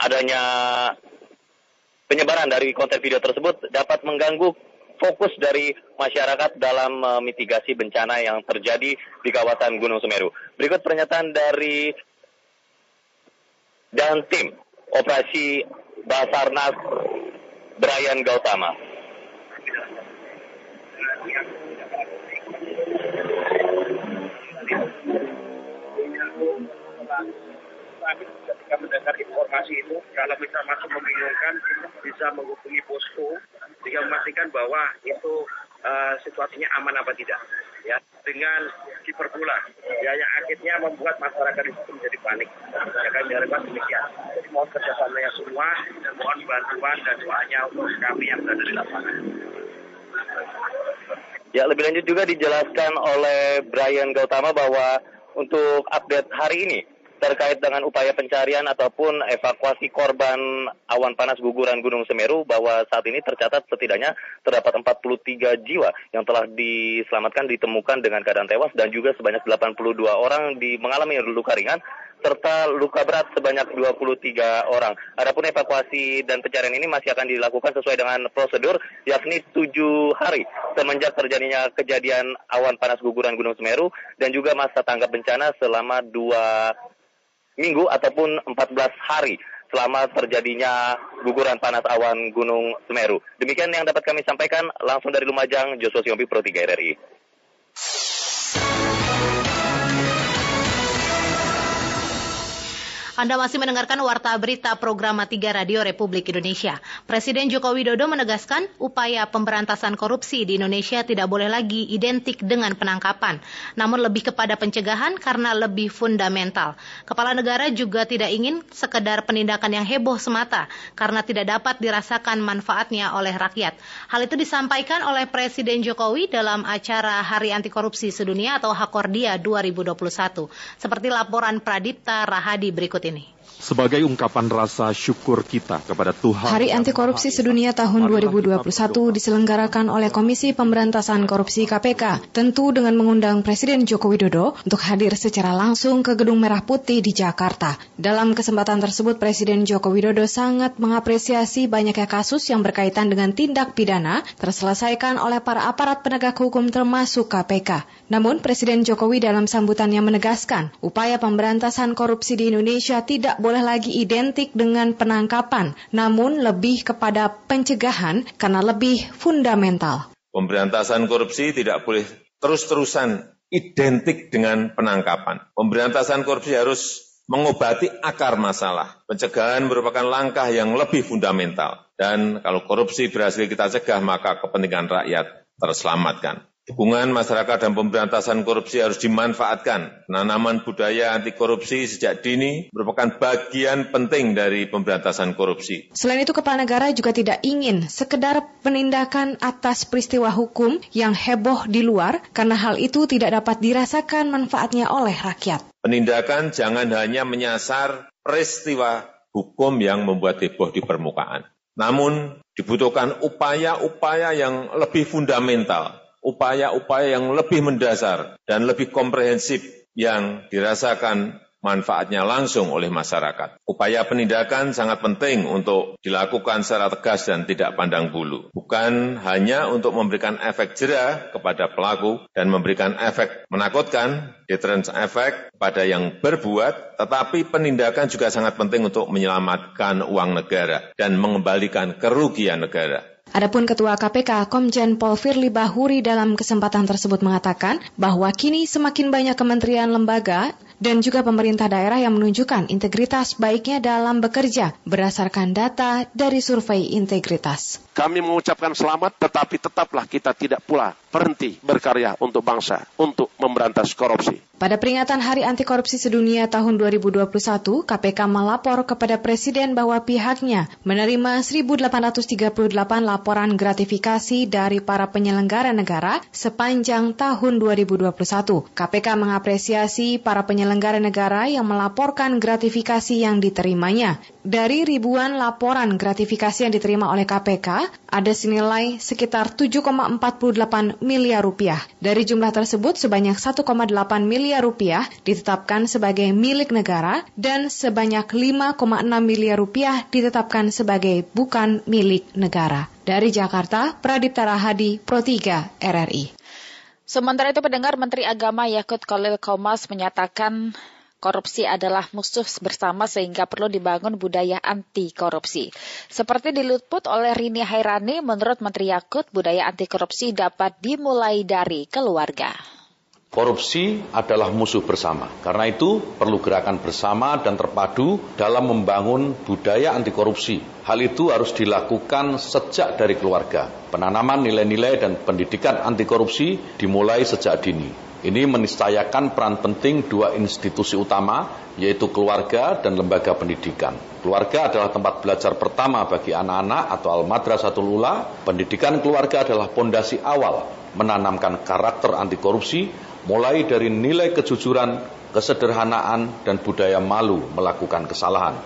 adanya penyebaran dari konten video tersebut dapat mengganggu fokus dari masyarakat dalam mitigasi bencana yang terjadi di kawasan Gunung Semeru. Berikut pernyataan dari dan tim operasi Basarnas Brian Gautama. kami ketika mendengar informasi itu kalau bisa masuk membingungkan bisa menghubungi posko sehingga memastikan bahwa itu uh, situasinya aman apa tidak. Ya dengan hiperbola ya yang akhirnya membuat masyarakat itu menjadi panik. Ya kan diharapkan demikian. Jadi mohon kerjasamanya semua dan mohon bantuan dan doanya untuk kami yang berada di lapangan. Ya, lebih lanjut juga dijelaskan oleh Brian Gautama bahwa untuk update hari ini terkait dengan upaya pencarian ataupun evakuasi korban awan panas guguran Gunung Semeru bahwa saat ini tercatat setidaknya terdapat 43 jiwa yang telah diselamatkan ditemukan dengan keadaan tewas dan juga sebanyak 82 orang di mengalami luka ringan serta luka berat sebanyak 23 orang. Adapun evakuasi dan pencarian ini masih akan dilakukan sesuai dengan prosedur yakni 7 hari semenjak terjadinya kejadian awan panas guguran Gunung Semeru dan juga masa tanggap bencana selama 2 minggu ataupun 14 hari selama terjadinya guguran panas awan Gunung Semeru. Demikian yang dapat kami sampaikan langsung dari Lumajang, Joshua Siompi, Pro 3 RRI. Anda masih mendengarkan Warta Berita Program 3 Radio Republik Indonesia. Presiden Joko Widodo menegaskan upaya pemberantasan korupsi di Indonesia tidak boleh lagi identik dengan penangkapan, namun lebih kepada pencegahan karena lebih fundamental. Kepala negara juga tidak ingin sekedar penindakan yang heboh semata karena tidak dapat dirasakan manfaatnya oleh rakyat. Hal itu disampaikan oleh Presiden Jokowi dalam acara Hari Anti Korupsi Sedunia atau Hakordia 2021. Seperti laporan Pradipta Rahadi berikut ini. Sebagai ungkapan rasa syukur kita kepada Tuhan. Hari Anti Korupsi Sedunia tahun 2021 diselenggarakan oleh Komisi Pemberantasan Korupsi KPK, tentu dengan mengundang Presiden Joko Widodo untuk hadir secara langsung ke Gedung Merah Putih di Jakarta. Dalam kesempatan tersebut, Presiden Joko Widodo sangat mengapresiasi banyaknya kasus yang berkaitan dengan tindak pidana terselesaikan oleh para aparat penegak hukum termasuk KPK. Namun, Presiden Jokowi dalam sambutannya menegaskan, upaya pemberantasan korupsi di Indonesia tidak boleh lagi identik dengan penangkapan, namun lebih kepada pencegahan karena lebih fundamental. Pemberantasan korupsi tidak boleh terus-terusan identik dengan penangkapan. Pemberantasan korupsi harus mengobati akar masalah. Pencegahan merupakan langkah yang lebih fundamental. Dan kalau korupsi berhasil kita cegah, maka kepentingan rakyat terselamatkan. Dukungan masyarakat dan pemberantasan korupsi harus dimanfaatkan. Penanaman budaya anti korupsi sejak dini merupakan bagian penting dari pemberantasan korupsi. Selain itu, Kepala Negara juga tidak ingin sekedar penindakan atas peristiwa hukum yang heboh di luar, karena hal itu tidak dapat dirasakan manfaatnya oleh rakyat. Penindakan jangan hanya menyasar peristiwa hukum yang membuat heboh di permukaan. Namun dibutuhkan upaya-upaya yang lebih fundamental upaya-upaya yang lebih mendasar dan lebih komprehensif yang dirasakan manfaatnya langsung oleh masyarakat. Upaya penindakan sangat penting untuk dilakukan secara tegas dan tidak pandang bulu. Bukan hanya untuk memberikan efek jerah kepada pelaku dan memberikan efek menakutkan, deterrence efek pada yang berbuat, tetapi penindakan juga sangat penting untuk menyelamatkan uang negara dan mengembalikan kerugian negara. Adapun Ketua KPK Komjen Pol Firly Bahuri dalam kesempatan tersebut mengatakan bahwa kini semakin banyak kementerian lembaga dan juga pemerintah daerah yang menunjukkan integritas baiknya dalam bekerja berdasarkan data dari survei integritas. Kami mengucapkan selamat tetapi tetaplah kita tidak pula berhenti berkarya untuk bangsa, untuk memberantas korupsi. Pada peringatan Hari Anti Korupsi Sedunia tahun 2021, KPK melapor kepada Presiden bahwa pihaknya menerima 1.838 laporan gratifikasi dari para penyelenggara negara sepanjang tahun 2021. KPK mengapresiasi para penyelenggara negara yang melaporkan gratifikasi yang diterimanya. Dari ribuan laporan gratifikasi yang diterima oleh KPK, ada senilai sekitar 7,48 miliar rupiah. Dari jumlah tersebut, sebanyak 1,8 miliar rupiah ditetapkan sebagai milik negara dan sebanyak 5,6 miliar rupiah ditetapkan sebagai bukan milik negara. Dari Jakarta, Pradipta Rahadi, Pro 3 RRI. Sementara itu pendengar Menteri Agama Yakut Kolil Komas menyatakan korupsi adalah musuh bersama sehingga perlu dibangun budaya anti korupsi. Seperti diliput oleh Rini Hairani, menurut Menteri Yakut, budaya anti korupsi dapat dimulai dari keluarga. Korupsi adalah musuh bersama. Karena itu perlu gerakan bersama dan terpadu dalam membangun budaya anti korupsi. Hal itu harus dilakukan sejak dari keluarga. Penanaman nilai-nilai dan pendidikan anti korupsi dimulai sejak dini. Ini menistayakan peran penting dua institusi utama, yaitu keluarga dan lembaga pendidikan. Keluarga adalah tempat belajar pertama bagi anak-anak atau al-madrasatul ula. Pendidikan keluarga adalah pondasi awal menanamkan karakter anti korupsi, mulai dari nilai kejujuran, kesederhanaan, dan budaya malu melakukan kesalahan.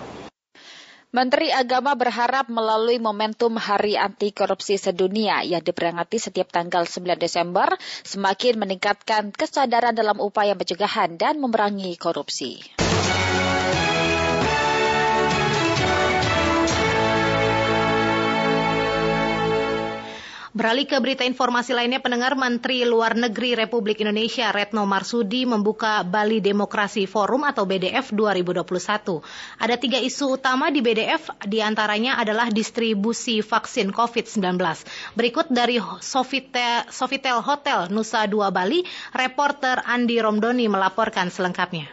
Menteri Agama berharap melalui momentum Hari Anti Korupsi Sedunia yang diperingati setiap tanggal 9 Desember semakin meningkatkan kesadaran dalam upaya pencegahan dan memerangi korupsi. Beralih ke berita informasi lainnya, pendengar Menteri Luar Negeri Republik Indonesia Retno Marsudi membuka Bali Demokrasi Forum atau BDF 2021. Ada tiga isu utama di BDF, di antaranya adalah distribusi vaksin COVID-19. Berikut dari Sofitel, Sofitel Hotel Nusa Dua Bali, reporter Andi Romdoni melaporkan selengkapnya.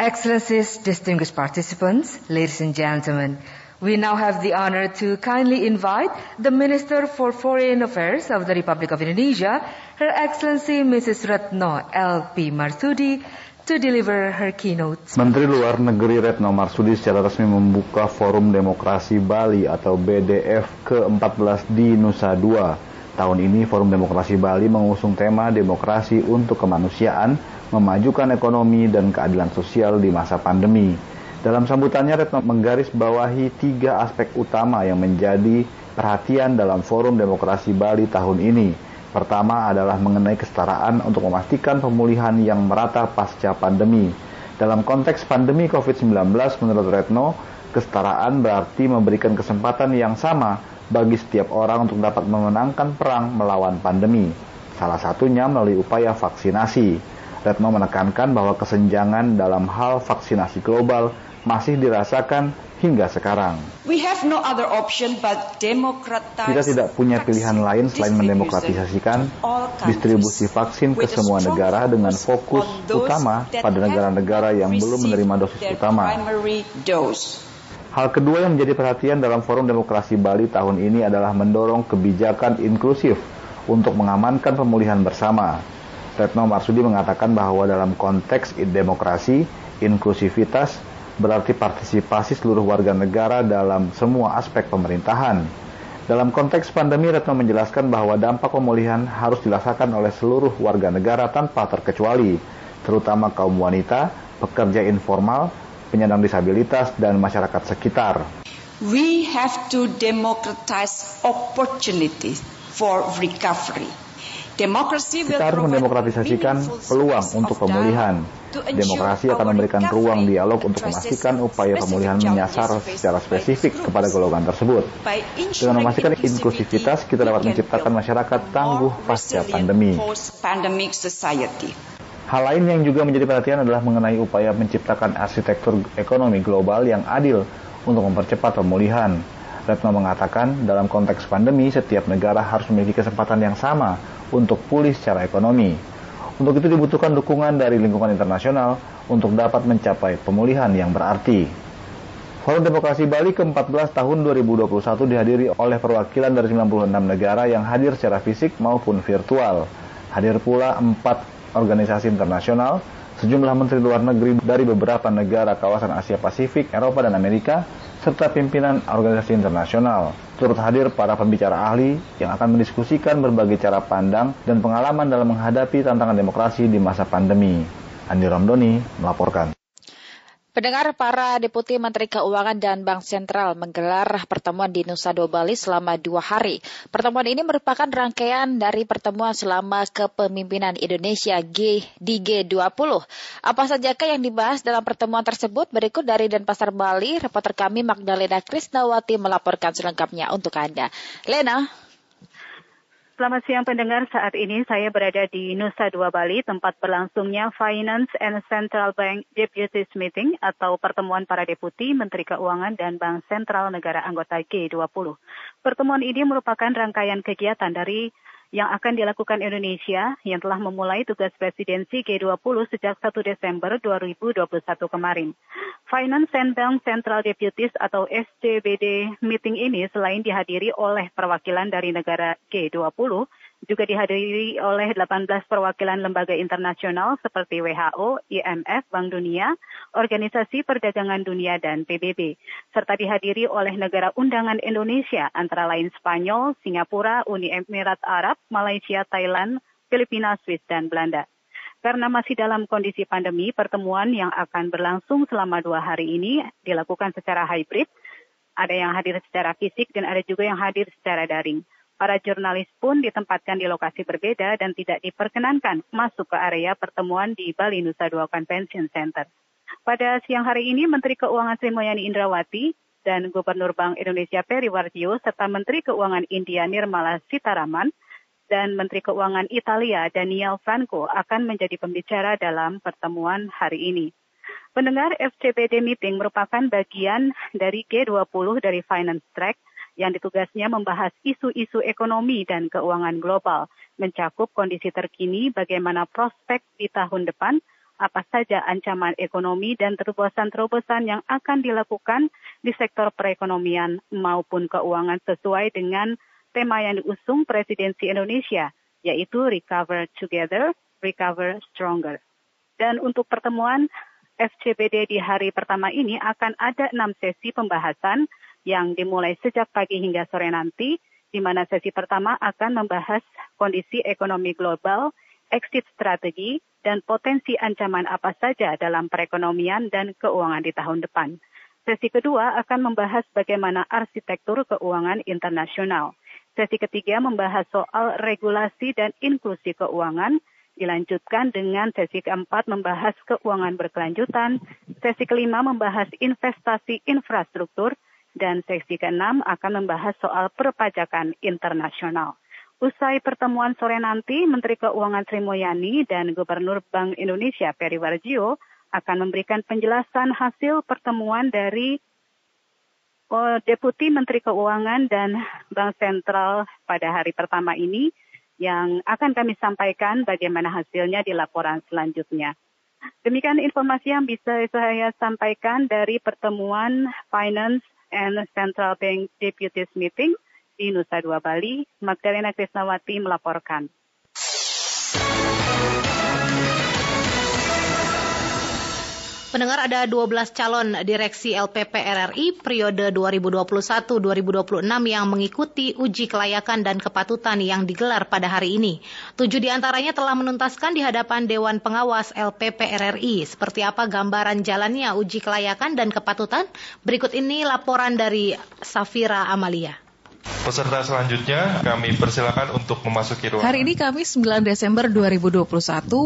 Excellencies, distinguished participants, ladies and gentlemen, We now have the honor to kindly invite the Minister for Foreign Affairs of the Republic of Indonesia, Her Excellency Mrs. Retno L.P. Marsudi, to deliver her keynote. Menteri Luar Negeri Retno Marsudi secara resmi membuka Forum Demokrasi Bali atau BDF ke-14 di Nusa Dua. Tahun ini Forum Demokrasi Bali mengusung tema demokrasi untuk kemanusiaan, memajukan ekonomi dan keadilan sosial di masa pandemi. Dalam sambutannya, Retno menggarisbawahi tiga aspek utama yang menjadi perhatian dalam Forum Demokrasi Bali tahun ini. Pertama adalah mengenai kesetaraan untuk memastikan pemulihan yang merata pasca pandemi. Dalam konteks pandemi COVID-19, menurut Retno, kesetaraan berarti memberikan kesempatan yang sama bagi setiap orang untuk dapat memenangkan perang melawan pandemi. Salah satunya melalui upaya vaksinasi. Retno menekankan bahwa kesenjangan dalam hal vaksinasi global masih dirasakan hingga sekarang. Kita tidak punya pilihan lain selain mendemokratisasikan distribusi vaksin ke semua negara dengan fokus utama pada negara-negara yang belum menerima dosis utama. Hal kedua yang menjadi perhatian dalam Forum Demokrasi Bali tahun ini adalah mendorong kebijakan inklusif untuk mengamankan pemulihan bersama. Retno Marsudi mengatakan bahwa dalam konteks demokrasi, inklusivitas berarti partisipasi seluruh warga negara dalam semua aspek pemerintahan. Dalam konteks pandemi, Retno menjelaskan bahwa dampak pemulihan harus dirasakan oleh seluruh warga negara tanpa terkecuali, terutama kaum wanita, pekerja informal, penyandang disabilitas, dan masyarakat sekitar. We have to democratize opportunity for recovery. Kita harus mendemokratisasikan peluang untuk pemulihan. Demokrasi akan memberikan ruang dialog untuk memastikan upaya pemulihan menyasar secara spesifik kepada golongan tersebut. Dengan memastikan inklusivitas, kita dapat menciptakan masyarakat tangguh pasca pandemi. Hal lain yang juga menjadi perhatian adalah mengenai upaya menciptakan arsitektur ekonomi global yang adil untuk mempercepat pemulihan. Retno mengatakan dalam konteks pandemi setiap negara harus memiliki kesempatan yang sama untuk pulih secara ekonomi. Untuk itu dibutuhkan dukungan dari lingkungan internasional untuk dapat mencapai pemulihan yang berarti. Forum Demokrasi Bali ke-14 tahun 2021 dihadiri oleh perwakilan dari 96 negara yang hadir secara fisik maupun virtual. Hadir pula empat organisasi internasional, sejumlah menteri luar negeri dari beberapa negara kawasan Asia Pasifik, Eropa, dan Amerika, serta pimpinan organisasi internasional. Turut hadir para pembicara ahli yang akan mendiskusikan berbagai cara pandang dan pengalaman dalam menghadapi tantangan demokrasi di masa pandemi. Andi Ramdoni melaporkan. Pendengar para Deputi Menteri Keuangan dan Bank Sentral menggelar pertemuan di Nusa Dua Bali selama dua hari. Pertemuan ini merupakan rangkaian dari pertemuan selama kepemimpinan Indonesia G di G20. Apa sajakah yang dibahas dalam pertemuan tersebut? Berikut dari Denpasar Bali, reporter kami Magdalena Krisnawati melaporkan selengkapnya untuk Anda. Lena. Selamat siang pendengar, saat ini saya berada di Nusa Dua Bali, tempat berlangsungnya Finance and Central Bank Deputies Meeting atau pertemuan para deputi, Menteri Keuangan, dan Bank Sentral negara anggota G20. Pertemuan ini merupakan rangkaian kegiatan dari yang akan dilakukan Indonesia yang telah memulai tugas presidensi G20 sejak 1 Desember 2021 kemarin. Finance and Bank Central Deputies atau SCBD meeting ini selain dihadiri oleh perwakilan dari negara G20, juga dihadiri oleh 18 perwakilan lembaga internasional seperti WHO, IMF, Bank Dunia, Organisasi Perdagangan Dunia, dan PBB, serta dihadiri oleh negara undangan Indonesia antara lain Spanyol, Singapura, Uni Emirat Arab, Malaysia, Thailand, Filipina, Swiss, dan Belanda. Karena masih dalam kondisi pandemi, pertemuan yang akan berlangsung selama dua hari ini dilakukan secara hybrid. Ada yang hadir secara fisik dan ada juga yang hadir secara daring. Para jurnalis pun ditempatkan di lokasi berbeda dan tidak diperkenankan masuk ke area pertemuan di Bali Nusa Dua Convention Center. Pada siang hari ini, Menteri Keuangan Sri Mulyani Indrawati dan Gubernur Bank Indonesia Peri Warjio serta Menteri Keuangan India Nirmala Sitaraman dan Menteri Keuangan Italia Daniel Franco akan menjadi pembicara dalam pertemuan hari ini. Pendengar FCBD Meeting merupakan bagian dari G20 dari Finance Track yang ditugasnya membahas isu-isu ekonomi dan keuangan global, mencakup kondisi terkini bagaimana prospek di tahun depan, apa saja ancaman ekonomi dan terobosan-terobosan yang akan dilakukan di sektor perekonomian maupun keuangan sesuai dengan tema yang diusung Presidensi Indonesia, yaitu Recover Together, Recover Stronger. Dan untuk pertemuan FCBD di hari pertama ini akan ada enam sesi pembahasan yang dimulai sejak pagi hingga sore nanti, di mana sesi pertama akan membahas kondisi ekonomi global, exit strategi, dan potensi ancaman apa saja dalam perekonomian dan keuangan di tahun depan. Sesi kedua akan membahas bagaimana arsitektur keuangan internasional. Sesi ketiga membahas soal regulasi dan inklusi keuangan, dilanjutkan dengan sesi keempat membahas keuangan berkelanjutan, sesi kelima membahas investasi infrastruktur, dan seksi ke-6 akan membahas soal perpajakan internasional. Usai pertemuan sore nanti, Menteri Keuangan Sri Mulyani dan Gubernur Bank Indonesia Peri Warjio akan memberikan penjelasan hasil pertemuan dari oh, Deputi Menteri Keuangan dan Bank Sentral pada hari pertama ini yang akan kami sampaikan bagaimana hasilnya di laporan selanjutnya. Demikian informasi yang bisa saya sampaikan dari pertemuan Finance and Central Bank Deputies Meeting di Nusa Dua Bali. Magdalena Krisnawati melaporkan. Pendengar ada 12 calon direksi LPP RRI periode 2021-2026 yang mengikuti uji kelayakan dan kepatutan yang digelar pada hari ini. Tujuh di antaranya telah menuntaskan di hadapan Dewan Pengawas LPP RRI. Seperti apa gambaran jalannya uji kelayakan dan kepatutan? Berikut ini laporan dari Safira Amalia. Peserta selanjutnya kami persilakan untuk memasuki ruangan. Hari ini Kamis 9 Desember 2021,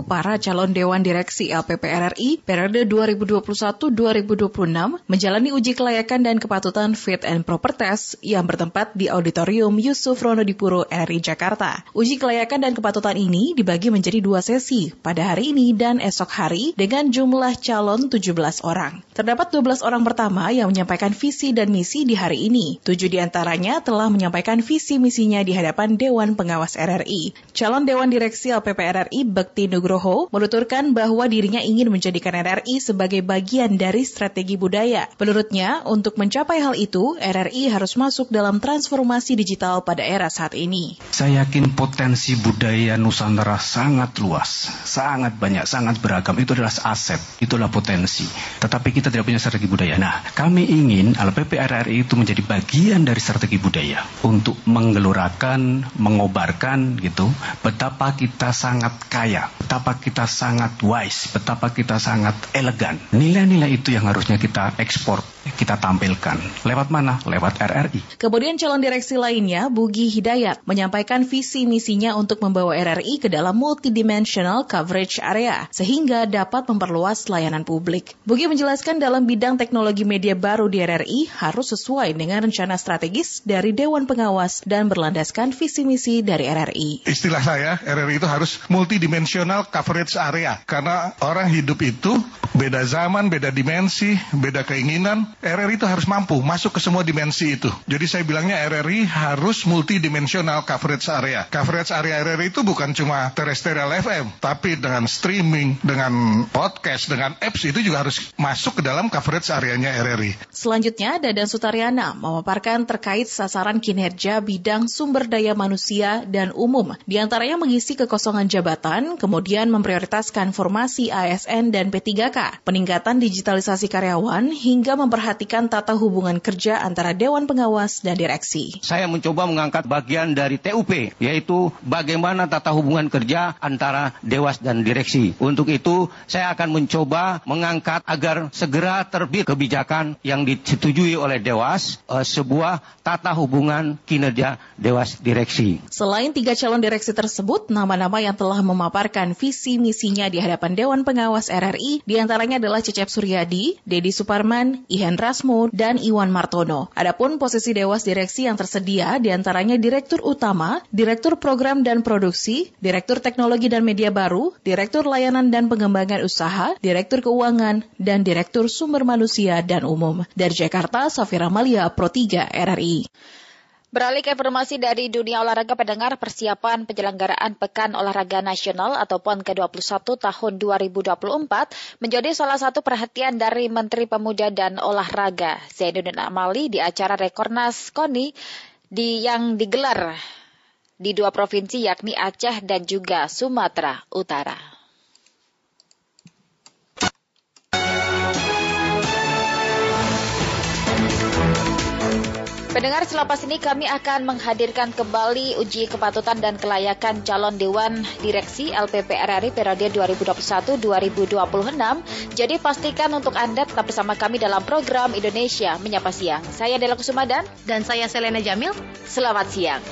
para calon Dewan Direksi LPP RRI periode 2021-2026 menjalani uji kelayakan dan kepatutan fit and proper test yang bertempat di Auditorium Yusuf Ronodipuro RRI Jakarta. Uji kelayakan dan kepatutan ini dibagi menjadi dua sesi pada hari ini dan esok hari dengan jumlah calon 17 orang. Terdapat 12 orang pertama yang menyampaikan visi dan misi di hari ini. Tujuh di antaranya telah menyampaikan visi misinya di hadapan Dewan Pengawas RRI. Calon Dewan Direksi LPP RRI Bekti Nugroho menuturkan bahwa dirinya ingin menjadikan RRI sebagai bagian dari strategi budaya. Menurutnya, untuk mencapai hal itu, RRI harus masuk dalam transformasi digital pada era saat ini. Saya yakin potensi budaya Nusantara sangat luas, sangat banyak, sangat beragam. Itu adalah aset, itulah potensi. Tetapi kita tidak punya strategi budaya. Nah, kami ingin LPP RRI itu menjadi bagian dari strategi budaya untuk menggelurakan, mengobarkan gitu betapa kita sangat kaya, betapa kita sangat wise, betapa kita sangat elegan. Nilai-nilai itu yang harusnya kita ekspor, kita tampilkan. Lewat mana? Lewat RRI. Kemudian calon direksi lainnya, Bugi Hidayat, menyampaikan visi misinya untuk membawa RRI ke dalam multidimensional coverage area, sehingga dapat memperluas layanan publik. Bugi menjelaskan dalam bidang teknologi media baru di RRI harus sesuai dengan rencana strategis dari Dewan Pengawas dan berlandaskan visi misi dari RRI. Istilah saya, RRI itu harus multidimensional coverage area. Karena orang hidup itu beda zaman, beda dimensi, beda keinginan. RRI itu harus mampu masuk ke semua dimensi itu. Jadi saya bilangnya RRI harus multidimensional coverage area. Coverage area RRI itu bukan cuma terestrial FM, tapi dengan streaming, dengan podcast, dengan apps itu juga harus masuk ke dalam coverage areanya RRI. Selanjutnya, Dadan Sutaryana memaparkan terkait sasaran kinerja bidang sumber daya manusia dan umum, di antaranya mengisi kekosongan jabatan, kemudian memprioritaskan formasi ASN dan P3K, peningkatan digitalisasi karyawan, hingga memperhatikan tata hubungan kerja antara Dewan Pengawas dan Direksi. Saya mencoba mengangkat bagian dari TUP, yaitu bagaimana tata hubungan kerja antara Dewas dan Direksi. Untuk itu, saya akan mencoba mengangkat agar segera terbit kebijakan yang disetujui oleh Dewas, eh, sebuah tata hubungan kinerja Dewas Direksi. Selain tiga calon direksi tersebut, nama-nama yang telah memaparkan visi misinya di hadapan Dewan Pengawas RRI di antaranya adalah Cecep Suryadi, Dedi Suparman, Ihan Rasmo, dan Iwan Martono. Adapun posisi Dewas Direksi yang tersedia di antaranya Direktur Utama, Direktur Program dan Produksi, Direktur Teknologi dan Media Baru, Direktur Layanan dan Pengembangan Usaha, Direktur Keuangan, dan Direktur Sumber Manusia dan Umum. Dari Jakarta, Safira Malia, Pro 3 RRI. Beralih ke informasi dari dunia olahraga pendengar persiapan penyelenggaraan Pekan Olahraga Nasional atau PON ke-21 tahun 2024 menjadi salah satu perhatian dari Menteri Pemuda dan Olahraga Zainuddin Amali di acara Rekornas KONI di yang digelar di dua provinsi yakni Aceh dan juga Sumatera Utara. Pendengar selepas ini kami akan menghadirkan kembali uji kepatutan dan kelayakan calon Dewan Direksi LPP RRI periode 2021-2026. Jadi pastikan untuk Anda tetap bersama kami dalam program Indonesia Menyapa Siang. Saya Dela Kusumadan. Dan saya Selena Jamil. Selamat siang.